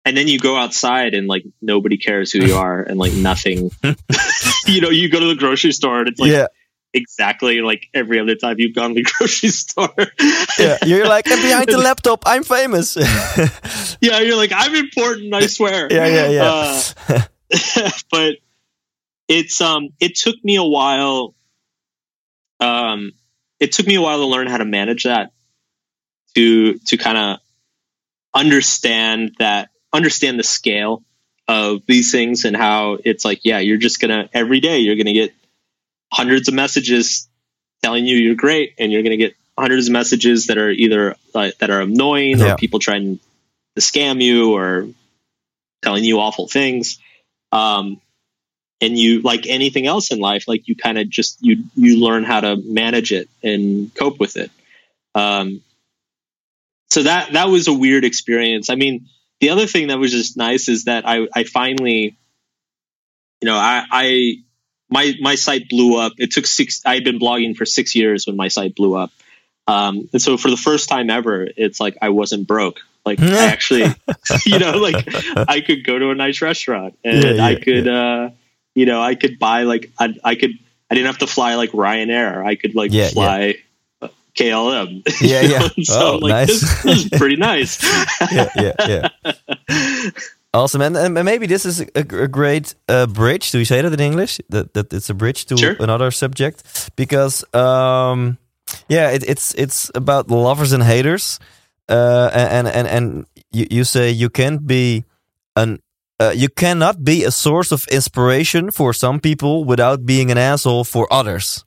Speaker 1: and then you go outside and like nobody cares who you [LAUGHS] are and like nothing. [LAUGHS] You know you go to the grocery store and it's like yeah exactly like every other time you've gone to the [LAUGHS] grocery store.
Speaker 3: yeah, you're like, and behind the laptop, I'm famous. [LAUGHS]
Speaker 1: yeah, you're like, I'm important. I swear. [LAUGHS]
Speaker 3: Yeah, yeah, yeah.
Speaker 1: Uh, but it's um, it took me a while. Um, it took me a while to learn how to manage that, to to kind of understand that, understand the scale of these things and how it's like, yeah, you're just gonna every day you're gonna get hundreds of messages telling you you're great, and you're going to get hundreds of messages that are either uh, that are annoying yeah. or people trying to scam you or telling you awful things. Um, and you like anything else in life, like you kind of just you you learn how to manage it and cope with it. Um, so that that was a weird experience. I mean, the other thing that was just nice is that I I finally, you know, I I my my site blew up. It took six. I had been blogging for six years when my site blew up, um, and so for the first time ever, it's like I wasn't broke. Like I [LAUGHS] actually, [LAUGHS] you know, like I could go to a nice restaurant and yeah, yeah, I could, yeah. uh, you know, I could buy like I, I could. I didn't have to fly like Ryanair. I could like fly KLM.
Speaker 3: Yeah, yeah. [LAUGHS]
Speaker 1: so oh, like, nice. this, this, is pretty nice.
Speaker 3: yeah, yeah, yeah. Awesome, and, and maybe this is a, a great uh, bridge. Do you say that in English? That that it's a bridge to
Speaker 1: sure.
Speaker 3: another subject because, um, yeah, it, it's it's about lovers and haters, uh, and and and you, you say you can't be an uh, you cannot be a source of inspiration for some people without being an asshole for others.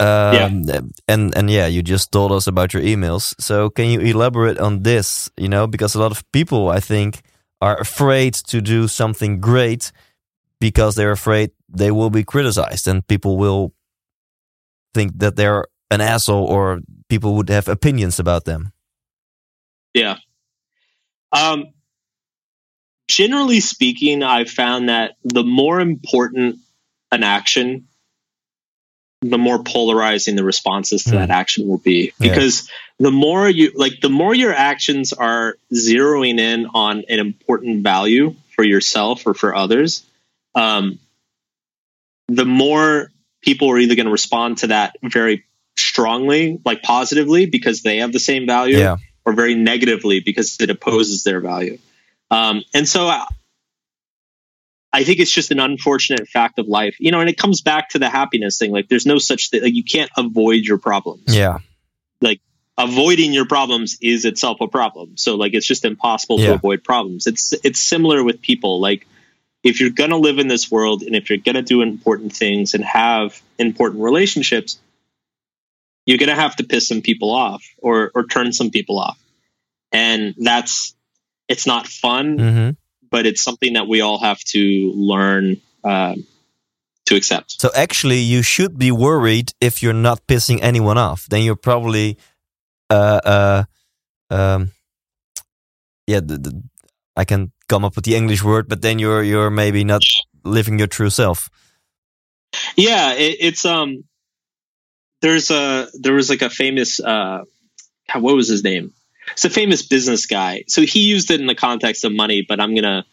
Speaker 3: Um, yeah. And and yeah, you just told us about your emails. So can you elaborate on this? You know, because a lot of people, I think, are afraid to do something great because they're afraid they will be criticized and people will think that they're an asshole or people would have opinions about them.
Speaker 1: Yeah. Um, generally speaking, I've found that the more important an action the more polarizing the responses to mm. that action will be because yeah. The more you like the more your actions are zeroing in on an important value for yourself or for others um, the more people are either going to respond to that very strongly like positively because they have the same value yeah. or very negatively because it opposes their value um, and so I think it's just an unfortunate fact of life, you know, and it comes back to the happiness thing. Like, there's no such thing. Like, you can't avoid your problems.
Speaker 3: Yeah.
Speaker 1: Like, avoiding your problems is itself a problem. So, like, it's just impossible yeah. to avoid problems. It's it's similar with people. Like, if you're gonna live in this world and if you're gonna do important things and have important relationships, you're gonna have to piss some people off or or turn some people off, and that's it's not fun. Mm-hmm but it's something that we all have to learn um, to accept.
Speaker 3: So actually, you should be worried if you're not pissing anyone off. Then you're probably, uh, uh, um, yeah, the, the, I can come up with the English word, but then you're you're maybe not living your true self.
Speaker 1: Yeah, it, it's um, there's a there was like a famous uh, what was his name? It's a famous business guy. So he used it in the context of money, but I'm gonna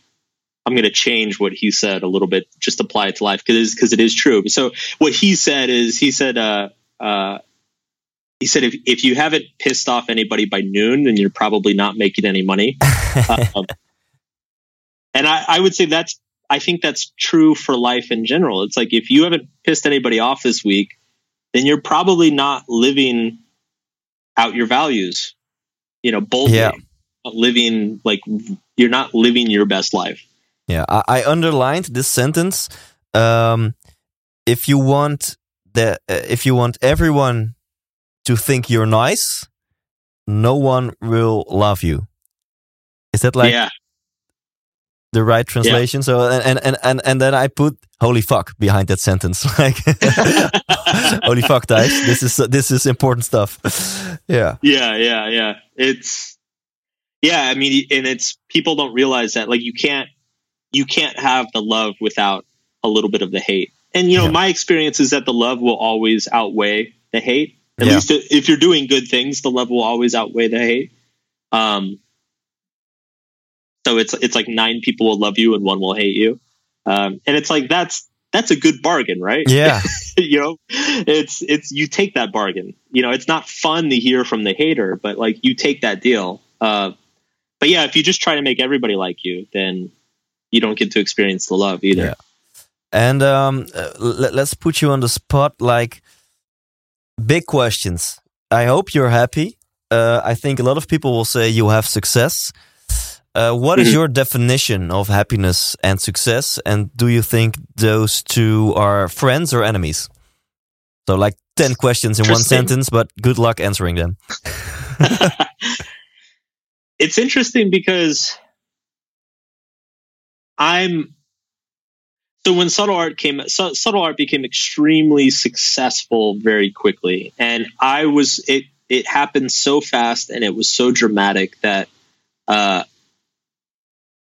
Speaker 1: I'm gonna change what he said a little bit, just apply it to life because because it is true. So what he said is he said uh, uh, he said if if you haven't pissed off anybody by noon, then you're probably not making any money. [LAUGHS] um, and I, I would say that's I think that's true for life in general. It's like if you haven't pissed anybody off this week, then you're probably not living out your values you know, boldly. Yeah. Living like you're not living your best life.
Speaker 3: Yeah, I, I underlined this sentence. Um, if you want the, uh, if you want everyone to think you're nice, no one will love you. Is that like yeah. the right translation? Yeah. So and, and and and then I put holy fuck behind that sentence. [LAUGHS] Like [LAUGHS] holy fuck, guys, this is this is important stuff. yeah.
Speaker 1: Yeah, yeah, yeah. It's yeah. I mean, and it's people don't realize that like you can't you can't have the love without a little bit of the hate. And you know, yeah. my experience is that the love will always outweigh the hate. At yeah. least if you're doing good things, the love will always outweigh the hate. Um, so it's it's like nine people will love you and one will hate you, um, and it's like that's that's a good bargain, right?
Speaker 3: Yeah. [LAUGHS]
Speaker 1: you know, it's it's you take that bargain. You know, it's not fun to hear from the hater, but like you take that deal. Uh, but yeah, if you just try to make everybody like you, then you don't get to experience the love either. Yeah.
Speaker 3: And um, uh, let, us put you on the spot. Like big questions. I hope you're happy. Uh, I think a lot of people will say you have success. Uh, what is mm-hmm. your definition of happiness and success? And do you think those two are friends or enemies? So, like 10 questions in one sentence, but good luck answering them. [LAUGHS]
Speaker 1: it's interesting because I'm. So when subtle art came, subtle art became extremely successful very quickly, and I was it. It happened so fast, and it was so dramatic that uh,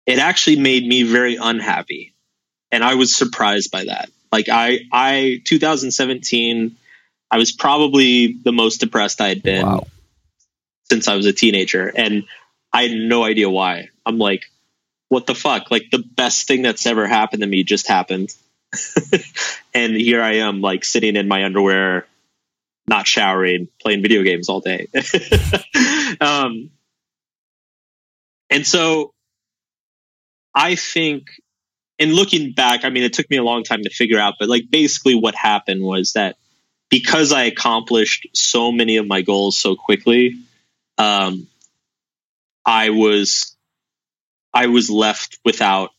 Speaker 1: it actually made me very unhappy. And I was surprised by that. Like I I 2017 I was probably the most depressed I had been wow. since I was a teenager and I had no idea why. I'm like what the fuck? Like the best thing that's ever happened to me just happened. [LAUGHS] and here I am like sitting in my underwear not showering, playing video games all day. [LAUGHS] um, and so I think, and looking back, I mean, it took me a long time to figure out, but like basically what happened was that because I accomplished so many of my goals so quickly, um, I was, I was left without,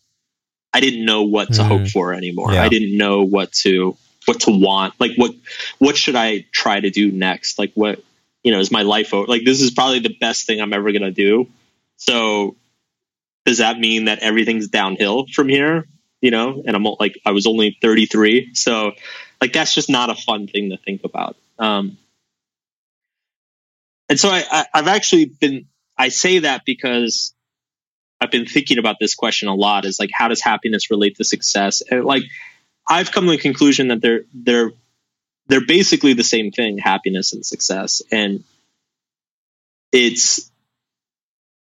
Speaker 1: I didn't know what to mm. hope for anymore. Yeah. I didn't know what to, what to want. Like what what should i try to do next? Like what you know is my life over? Like this is probably the best thing i'm ever going to do. So does that mean that everything's downhill from here? You know and i'm like i was only 33 so like that's just not a fun thing to think about. Um and so I, I i've actually been i say that because I've been thinking about this question a lot is like how does happiness relate to success? And like I've come to the conclusion that they're they're they're basically the same thing, happiness and success. And it's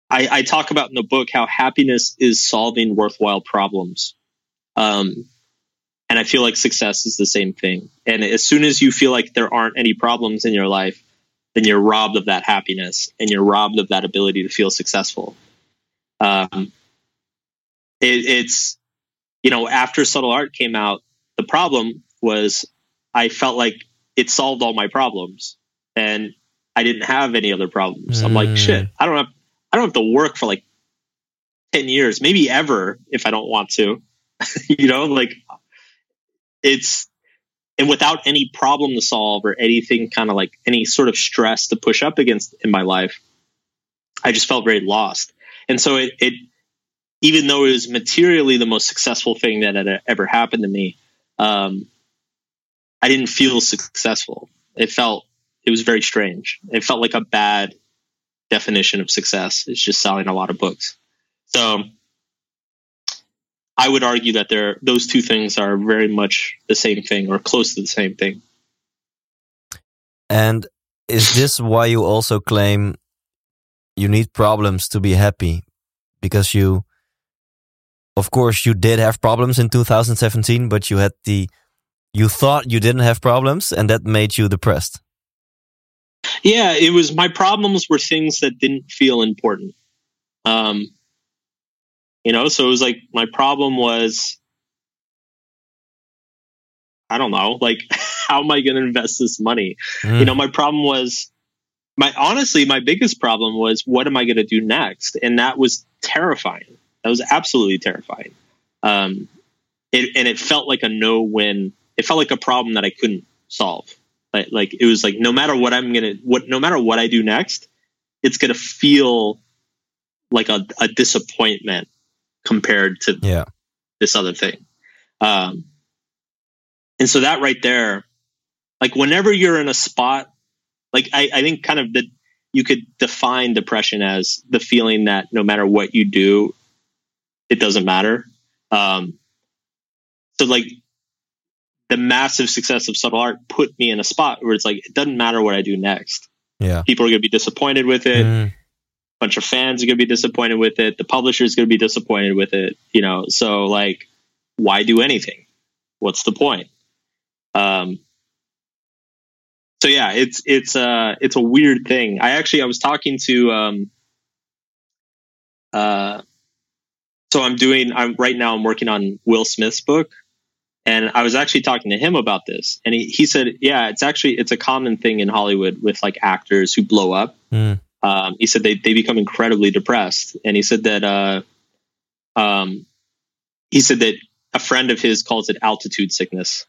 Speaker 1: I, I talk about in the book how happiness is solving worthwhile problems. Um, and I feel like success is the same thing. And as soon as you feel like there aren't any problems in your life, then you're robbed of that happiness and you're robbed of that ability to feel successful. Um, it, it's you know after subtle art came out, the problem was I felt like it solved all my problems, and I didn't have any other problems. Mm. I'm like hmm. shit. I don't have I don't have to work for like ten years, maybe ever if I don't want to. [LAUGHS] you know, like it's and without any problem to solve or anything kind of like any sort of stress to push up against in my life, I just felt very lost. And so it, it, even though it was materially the most successful thing that had ever happened to me, um, I didn't feel successful. It felt, it was very strange. It felt like a bad definition of success. It's just selling a lot of books. So I would argue that there, those two things are very much the same thing or close to the same thing.
Speaker 3: And is this why you also claim you need problems to be happy because you of course you did have problems in 2017 but you had the you thought you didn't have problems and that made you depressed.
Speaker 1: Yeah it was my problems were things that didn't feel important. Um you know so it was like my problem was i don't know like [LAUGHS] how am i going to invest this money? Mm. you know my problem was my honestly my biggest problem was what am i going to do next? And that was terrifying. That was absolutely terrifying. Um, it, and it felt like a no win it felt like a problem that i couldn't solve. Like, like it was like no matter what i'm gonna what no matter what i do next it's gonna feel like a, a disappointment compared to
Speaker 3: yeah.
Speaker 1: this other thing. Um, and so that right there like whenever you're in a spot like I, I think kind of that you could define depression as the feeling that no matter what you do, it doesn't matter. Um, so like the massive success of subtle art put me in a spot where it's like it doesn't matter what I do next.
Speaker 3: Yeah,
Speaker 1: people are going to be disappointed with it. Mm. A bunch of fans are going to be disappointed with it. The publisher is going to be disappointed with it. You know, so like, why do anything? What's the point? Um, so yeah, it's it's uh it's a weird thing. I actually I was talking to um uh so I'm doing I'm right now I'm working on Will Smith's book and I was actually talking to him about this and he, he said yeah it's actually it's a common thing in Hollywood with like actors who blow up. Mm. Um, he said they they become incredibly depressed and he said that uh um he said that a friend of his calls it altitude sickness.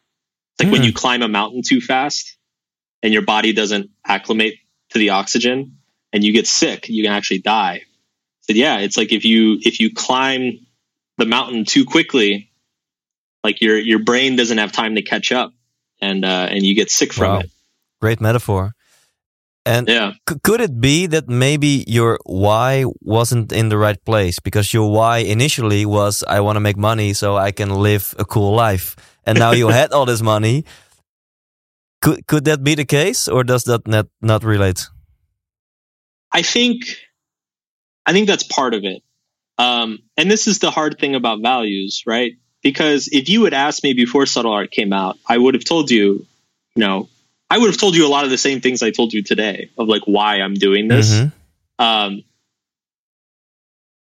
Speaker 1: It's like mm. when you climb a mountain too fast and your body doesn't acclimate to the oxygen and you get sick, you can actually die. said, yeah, it's like if you if you climb the mountain too quickly, like your your brain doesn't have time to catch up, and uh, and you get sick from wow. it.
Speaker 3: Great metaphor. And yeah. could it be that maybe your why wasn't in the right place because your why initially was I want to make money so I can live a cool life, and now you [LAUGHS] had all this money, could could that be the case, or does that not not relate?
Speaker 1: I think, I think that's part of it. Um, and this is the hard thing about values, right? Because if you had asked me before subtle art came out, I would have told you, you know, I would have told you a lot of the same things I told you today of like why I'm doing this. Mm-hmm. Um,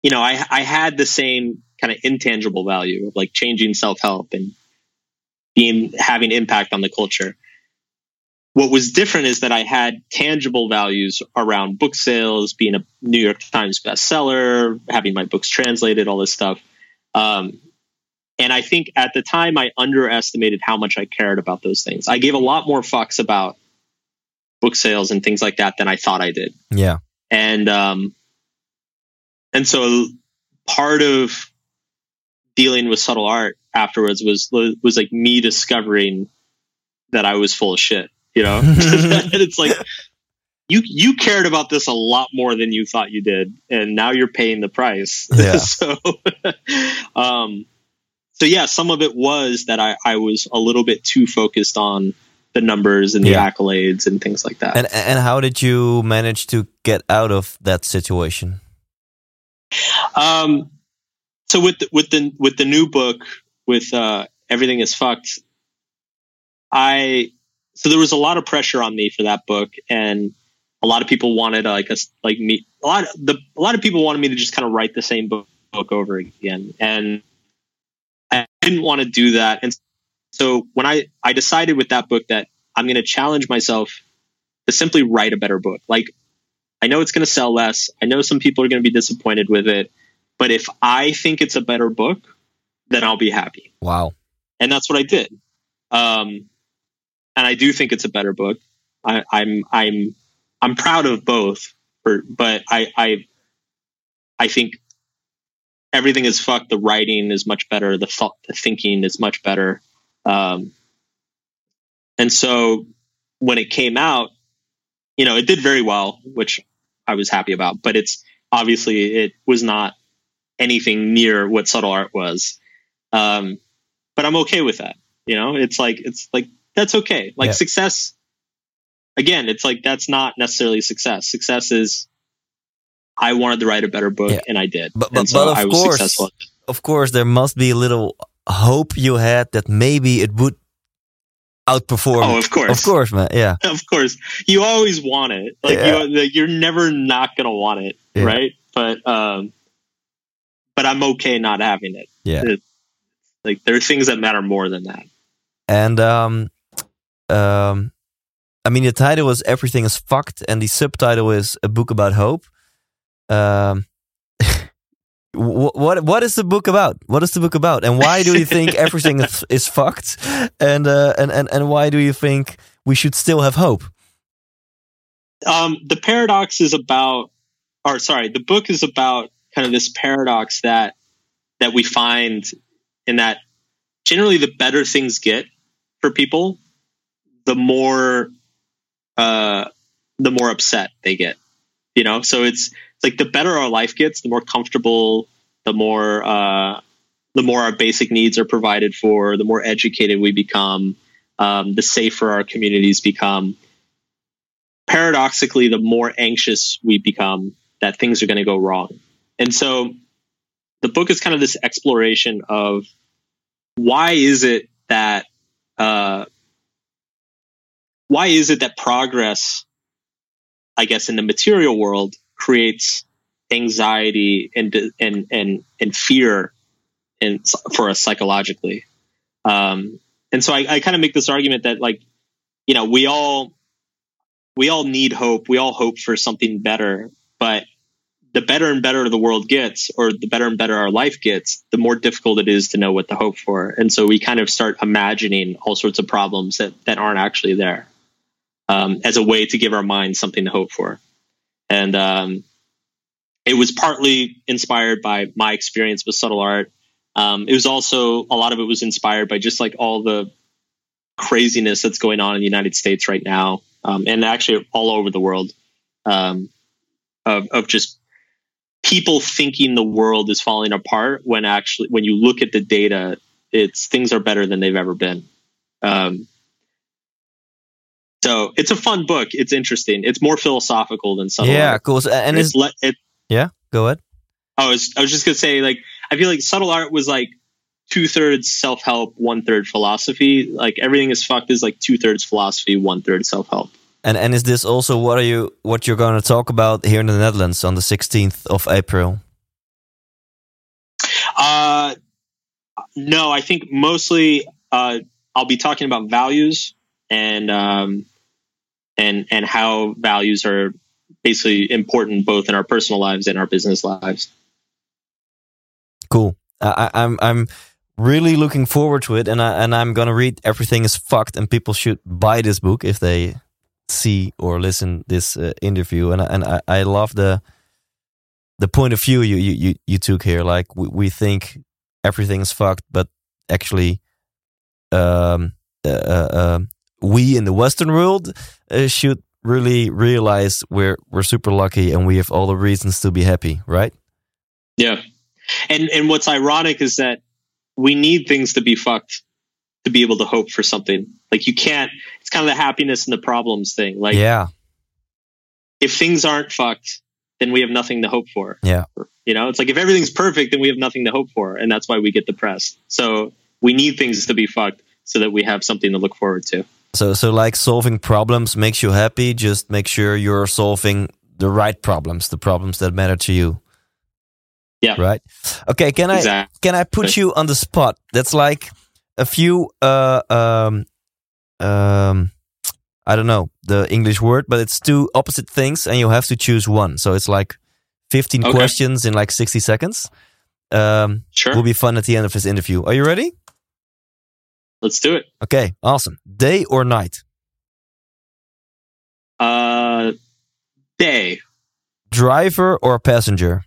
Speaker 1: you know, I I had the same kind of intangible value of like changing self help and being having impact on the culture. What was different is that I had tangible values around book sales, being a New York Times bestseller, having my books translated, all this stuff. Um, and I think at the time I underestimated how much I cared about those things. I gave a lot more fucks about book sales and things like that than I thought I did.
Speaker 3: Yeah.
Speaker 1: And um and so part of dealing with subtle art afterwards was was like me discovering that I was full of shit, you know? [LAUGHS] [LAUGHS] and it's like you you cared about this a lot more than you thought you did and now you're paying the price. [LAUGHS]
Speaker 3: Yeah.
Speaker 1: so um so yeah, some of it was that I, I was a little bit too focused on the numbers and the yeah. accolades and things like that.
Speaker 3: And and how did you manage to get out of that situation?
Speaker 1: Um, so with the, with the with the new book with uh, everything is fucked, I so there was a lot of pressure on me for that book, and a lot of people wanted like us like me a lot of the a lot of people wanted me to just kind of write the same book, book over again, and I didn't want to do that. And so when I, I decided with that book that I'm going to challenge myself to simply write a better book. Like I know it's going to sell less. I know some people are going to be disappointed with it, but if I think it's a better book, then I'll be happy.
Speaker 3: Wow.
Speaker 1: And that's what I did. Um, and I do think it's a better book. I, I'm, I'm, I'm proud of both, but I, I, I think everything is fucked. The writing is much better. The, th- the thinking is much better. Um, and so when it came out, you know, it did very well, which I was happy about, but it's obviously it was not anything near what subtle art was. Um, but I'm okay with that. You know, it's like, it's like, that's okay. Like yeah. success, again, it's like, that's not necessarily success. Success is I wanted to write a better book, yeah. and I did.
Speaker 3: But, but,
Speaker 1: so
Speaker 3: but of course, of course, there must be a little hope you had that maybe it would outperform.
Speaker 1: Oh, of course,
Speaker 3: of course, man. Yeah, [LAUGHS]
Speaker 1: of course. You always want it. Like yeah. you, you're never not gonna want it, yeah. right? But um, but I'm okay not having it.
Speaker 3: Yeah, it,
Speaker 1: like there are things that matter more than that.
Speaker 3: And um, um, I mean, the title is "Everything Is Fucked," and the subtitle is "A Book About Hope." Um, [LAUGHS] what what is the book about? What is the book about? And why do you think [LAUGHS] everything is, is fucked? And, uh, and and and why do you think we should still have hope?
Speaker 1: Um, the paradox is about, or sorry, the book is about kind of this paradox that that we find in that generally the better things get for people, the more uh, the more upset they get. You know, so it's like the better our life gets, the more comfortable, the more uh, the more our basic needs are provided for, the more educated we become, um, the safer our communities become. Paradoxically, the more anxious we become that things are going to go wrong. And so the book is kind of this exploration of why is it that uh, why is it that progress, I guess, in the material world creates anxiety and and and and fear and for us psychologically. Um, and so I, I kind of make this argument that like, you know, we all we all need hope. We all hope for something better, but the better and better the world gets, or the better and better our life gets, the more difficult it is to know what to hope for. And so we kind of start imagining all sorts of problems that that aren't actually there, um, as a way to give our minds something to hope for and um, it was partly inspired by my experience with subtle art. Um, it was also a lot of it was inspired by just like all the craziness that's going on in the United States right now, um, and actually all over the world, um, of of just people thinking the world is falling apart when actually when you look at the data, it's things are better than they've ever been. Um, so it's a fun book. It's interesting. It's more philosophical than subtle.
Speaker 3: Yeah,
Speaker 1: art.
Speaker 3: cool. And it's,
Speaker 1: le- it,
Speaker 3: yeah, go ahead.
Speaker 1: I was I was just gonna say like I feel like subtle art was like two thirds self help, one third philosophy. Like everything is fucked is like two thirds philosophy, one third self help.
Speaker 3: And and is this also what are you what you're going to talk about here in the Netherlands on the 16th of April?
Speaker 1: Uh, no, I think mostly uh, I'll be talking about values and um, and and how values are basically important both in our personal lives and our business lives.
Speaker 3: Cool. I, I'm I'm really looking forward to it, and I and I'm gonna read Everything Is Fucked, and people should buy this book if they see or listen this uh, interview, and and I, I love the the point of view you you you, took here. Like we, we think everything is fucked, but actually, um, uh, uh, um, we in the Western world uh, should really realize we're we're super lucky and we have all the reasons to be happy, right?
Speaker 1: Yeah, and and what's ironic is that we need things to be fucked to be able to hope for something. Like you can't. It's kind of the happiness and the problems thing. Like
Speaker 3: yeah,
Speaker 1: if things aren't fucked, then we have nothing to hope for.
Speaker 3: Yeah,
Speaker 1: you know, it's like if everything's perfect, then we have nothing to hope for, and that's why we get depressed. So we need things to be fucked so that we have something to look forward to.
Speaker 3: So so like solving problems makes you happy. Just make sure you're solving the right problems, the problems that matter to you.
Speaker 1: Yeah.
Speaker 3: Right. Okay. Can I can I put you on the spot? That's like a few uh um um I don't know the English word, but it's two opposite things, and you have to choose one. So it's like fifteen okay. questions in like sixty seconds. Um,
Speaker 1: sure.
Speaker 3: Will be fun at the end of this interview. Are you ready?
Speaker 1: Let's do it.
Speaker 3: Okay. Awesome. Day or night?
Speaker 1: Uh, day.
Speaker 3: Driver or passenger?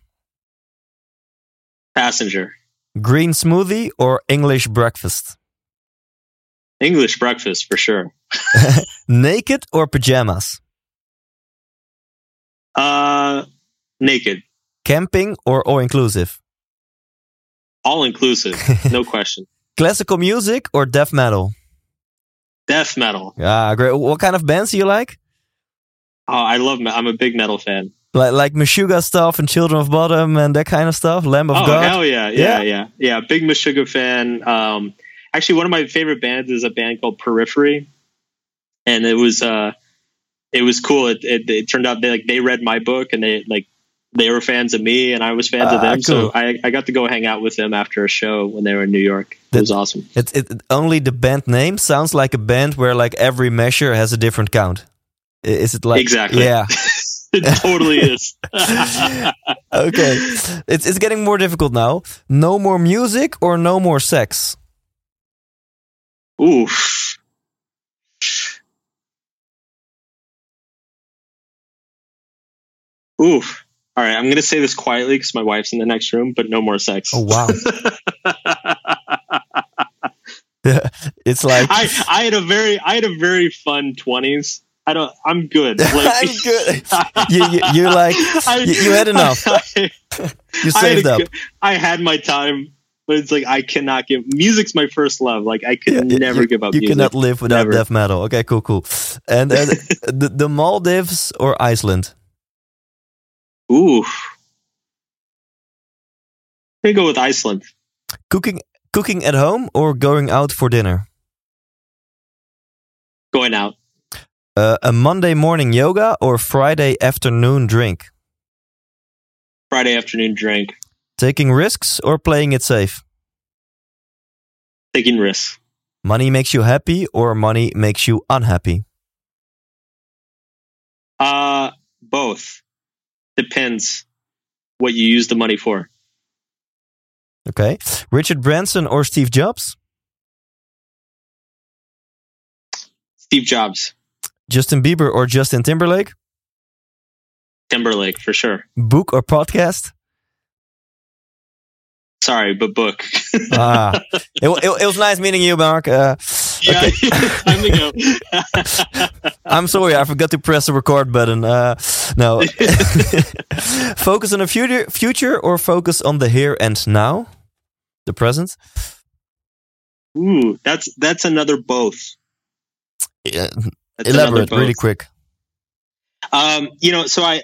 Speaker 1: Passenger.
Speaker 3: Green smoothie or English breakfast?
Speaker 1: English breakfast for sure. [LAUGHS]
Speaker 3: naked or pajamas?
Speaker 1: Uh, naked.
Speaker 3: Camping or all inclusive?
Speaker 1: All inclusive, no [LAUGHS] question.
Speaker 3: Classical music or death metal?
Speaker 1: Death metal.
Speaker 3: Ah, great. What kind of bands do you like?
Speaker 1: Oh, I love. I'm a big metal fan
Speaker 3: like like Meshuggah stuff and Children of Bodom and that kind of stuff. Lamb of
Speaker 1: oh,
Speaker 3: God.
Speaker 1: hell yeah, yeah, yeah, yeah, yeah. Big Meshuggah fan. Um, actually, one of my favorite bands is a band called Periphery, and it was uh, it was cool. It, it, it turned out they like they read my book and they like they were fans of me and I was fans uh, of them. Cool. So I, I got to go hang out with them after a show when they were in New York. It was awesome.
Speaker 3: It, it only the band name sounds like a band where like every measure has a different count. Is it like
Speaker 1: exactly?
Speaker 3: Yeah. [LAUGHS]
Speaker 1: it totally is. [LAUGHS] [LAUGHS]
Speaker 3: okay, it's it's getting more difficult now. No more music or no more sex.
Speaker 1: Oof. Oof. All right, I'm going to say this quietly because my wife's in the next room, but no more sex.
Speaker 3: Oh wow. [LAUGHS] [LAUGHS] it's like
Speaker 1: I, I had a very I had a very fun 20s I don't. I'm good. [LAUGHS] Like,
Speaker 3: I'm good. you, you, you like I, you, you, had enough. I, you saved
Speaker 1: I
Speaker 3: up.
Speaker 1: I had my time, but it's like I cannot give. Music's my first love. Like I could yeah, never
Speaker 3: you,
Speaker 1: give up.
Speaker 3: You
Speaker 1: music.
Speaker 3: cannot live without never. death metal. Okay, cool, cool. And uh, the, the Maldives or Iceland?
Speaker 1: Ooh, me go with Iceland.
Speaker 3: Cooking, cooking at home or going out for dinner?
Speaker 1: Going out.
Speaker 3: Uh, a Monday morning yoga or Friday afternoon drink?
Speaker 1: Friday afternoon drink.
Speaker 3: Taking risks or playing it safe?
Speaker 1: Taking risks.
Speaker 3: Money makes you happy or money makes you unhappy?
Speaker 1: Uh, both. Depends what you use the money for.
Speaker 3: Okay. Richard Branson or Steve Jobs?
Speaker 1: Steve Jobs.
Speaker 3: Justin Bieber or Justin Timberlake?
Speaker 1: Timberlake for sure.
Speaker 3: Book or podcast?
Speaker 1: Sorry, but book. [LAUGHS]
Speaker 3: ah, it, it, it, was nice meeting you, Mark. Uh,
Speaker 1: yeah, okay. [LAUGHS] time to go. [LAUGHS]
Speaker 3: I'm sorry, I forgot to press the record button. Uh, no, [LAUGHS] focus on the future, future, or focus on the here and now, the present.
Speaker 1: Ooh, that's that's another both.
Speaker 3: Yeah, that's Elaborate, really quick.
Speaker 1: Um, you know, so I,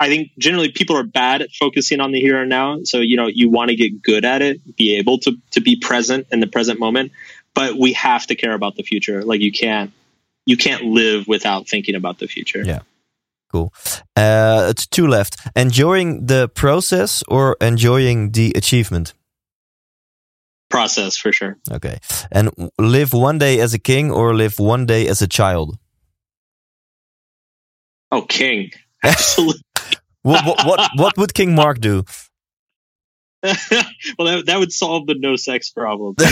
Speaker 1: I think generally people are bad at focusing on the here and now. So you know, you want to get good at it, be able to to be present in the present moment. But we have to care about the future. Like you can't you can't live without thinking about the future.
Speaker 3: Yeah. Cool. Uh, it's two left. Enjoying the process or enjoying the achievement?
Speaker 1: process for sure.
Speaker 3: Okay. And live one day as a king or live one day as a child?
Speaker 1: Oh, king. Absolutely. [LAUGHS]
Speaker 3: what, what, what, what would King Mark do? [LAUGHS]
Speaker 1: well, that, that would solve the no sex problem. [LAUGHS] [LAUGHS]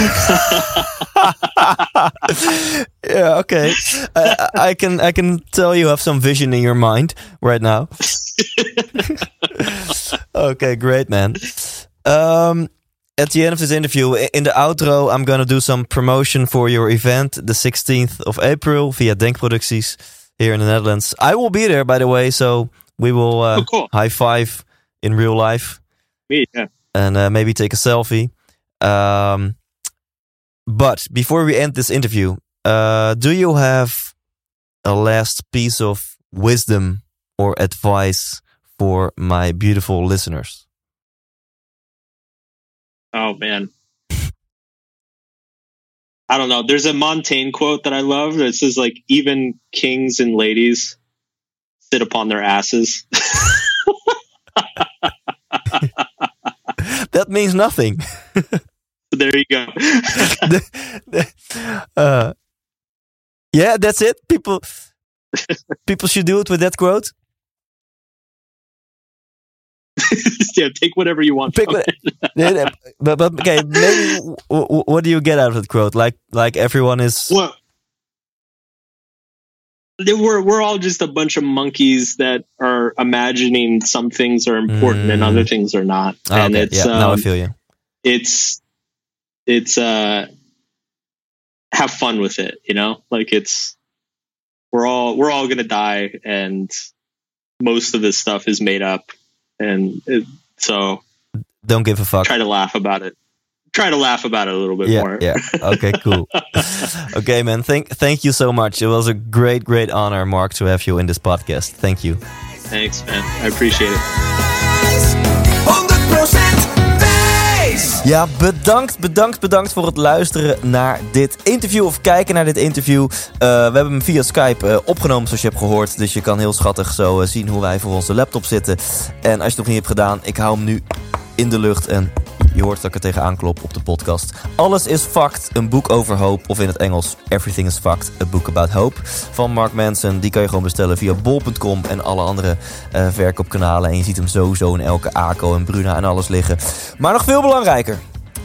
Speaker 3: yeah, okay. I, I can I can tell you have some vision in your mind right now. okay, great, man. Um, at the end of this interview, in the outro, I'm gonna do some promotion for your event, the 16th of April, via Denkproducties here in the Netherlands. I will be there, by the way, so we will uh,
Speaker 1: oh, cool.
Speaker 3: high five in real life.
Speaker 1: Me, yeah.
Speaker 3: And uh, maybe take a selfie. Um, but before we end this interview, uh, do you have a last piece of wisdom or advice for my beautiful listeners?
Speaker 1: Oh man. I don't know. There's a Montaigne quote that I love that says like even kings and ladies sit upon their asses. [LAUGHS] [LAUGHS]
Speaker 3: that means nothing. [LAUGHS]
Speaker 1: there you go. [LAUGHS]
Speaker 3: uh, yeah, that's it. People [LAUGHS] people should do it with that quote.
Speaker 1: yeah, take whatever you want. Pick what,
Speaker 3: but, but okay, maybe what do you get out of that quote? Like like everyone is.
Speaker 1: Well, we're we're all just a bunch of monkeys that are imagining some things are important mm. and other things are not.
Speaker 3: Oh, and okay. it's yeah, um, I feel you.
Speaker 1: It's it's uh have fun with it, you know? Like it's we're all we're all gonna die and most of this stuff is made up and it, so
Speaker 3: don't give a fuck.
Speaker 1: Try to laugh about it. Try to laugh about it a little bit
Speaker 3: yeah,
Speaker 1: more.
Speaker 3: yeah. [LAUGHS] Okay. Cool. okay, man. Thank thank you so much. It was a great, great honor, Mark, to have you in this podcast. Thank you.
Speaker 1: Thanks, man. I appreciate it.
Speaker 3: Ja, bedankt, bedankt, bedankt voor het luisteren naar dit interview of kijken naar dit interview. Uh, we hebben hem via Skype uh, opgenomen, zoals je hebt gehoord. Dus je kan heel schattig zo uh, zien hoe wij voor onze laptop zitten. En als je het nog niet hebt gedaan, ik hou hem nu in de lucht en je hoort dat ik er tegenaan klop op de podcast. Alles is Fucked, een boek over hoop. Of in het Engels, Everything is Fucked, a book about hope. Van Mark Manson. Die kan je gewoon bestellen via bol.com en alle andere uh, verkoopkanalen. En je ziet hem sowieso in elke ACO en Bruna en alles liggen. Maar nog veel belangrijker.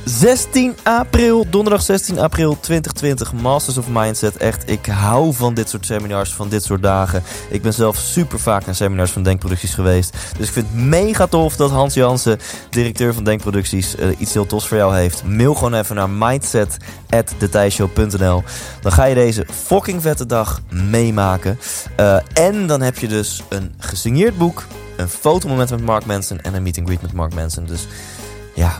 Speaker 3: 16 april, donderdag 16 april 2020, Masters of Mindset. Echt, ik hou van dit soort seminars, van dit soort dagen. Ik ben zelf super vaak naar seminars van Denkproducties geweest. Dus ik vind het mega tof dat Hans Jansen, directeur van Denkproducties, uh, iets heel tofs voor jou heeft. Mail gewoon even naar mindset.detijshow.nl. Dan ga je deze fucking vette dag meemaken. Uh, en dan heb je dus een gesigneerd boek, een fotomoment met Mark Manson en een meet and greet met Mark Manson. Dus ja,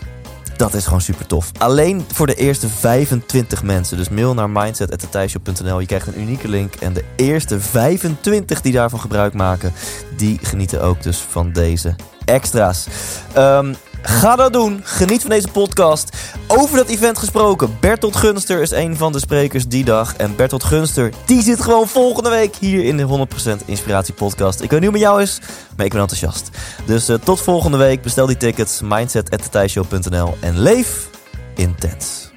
Speaker 3: dat is gewoon super tof. Alleen voor de eerste 25 mensen. Dus mail naar mindset.thijsje.nl. Je krijgt een unieke link. En de eerste 25 die daarvan gebruik maken, die genieten ook dus van deze extra's. Um, Ga dat doen. Geniet van deze podcast. Over dat event gesproken. Bertolt Gunster is een van de sprekers die dag. En Bertolt Gunster, die zit gewoon volgende week hier in de 100% Inspiratie Podcast. Ik weet niet hoe met jou is, maar ik ben enthousiast. Dus uh, tot volgende week. Bestel die tickets. Mindset.thijshow.nl En leef intens.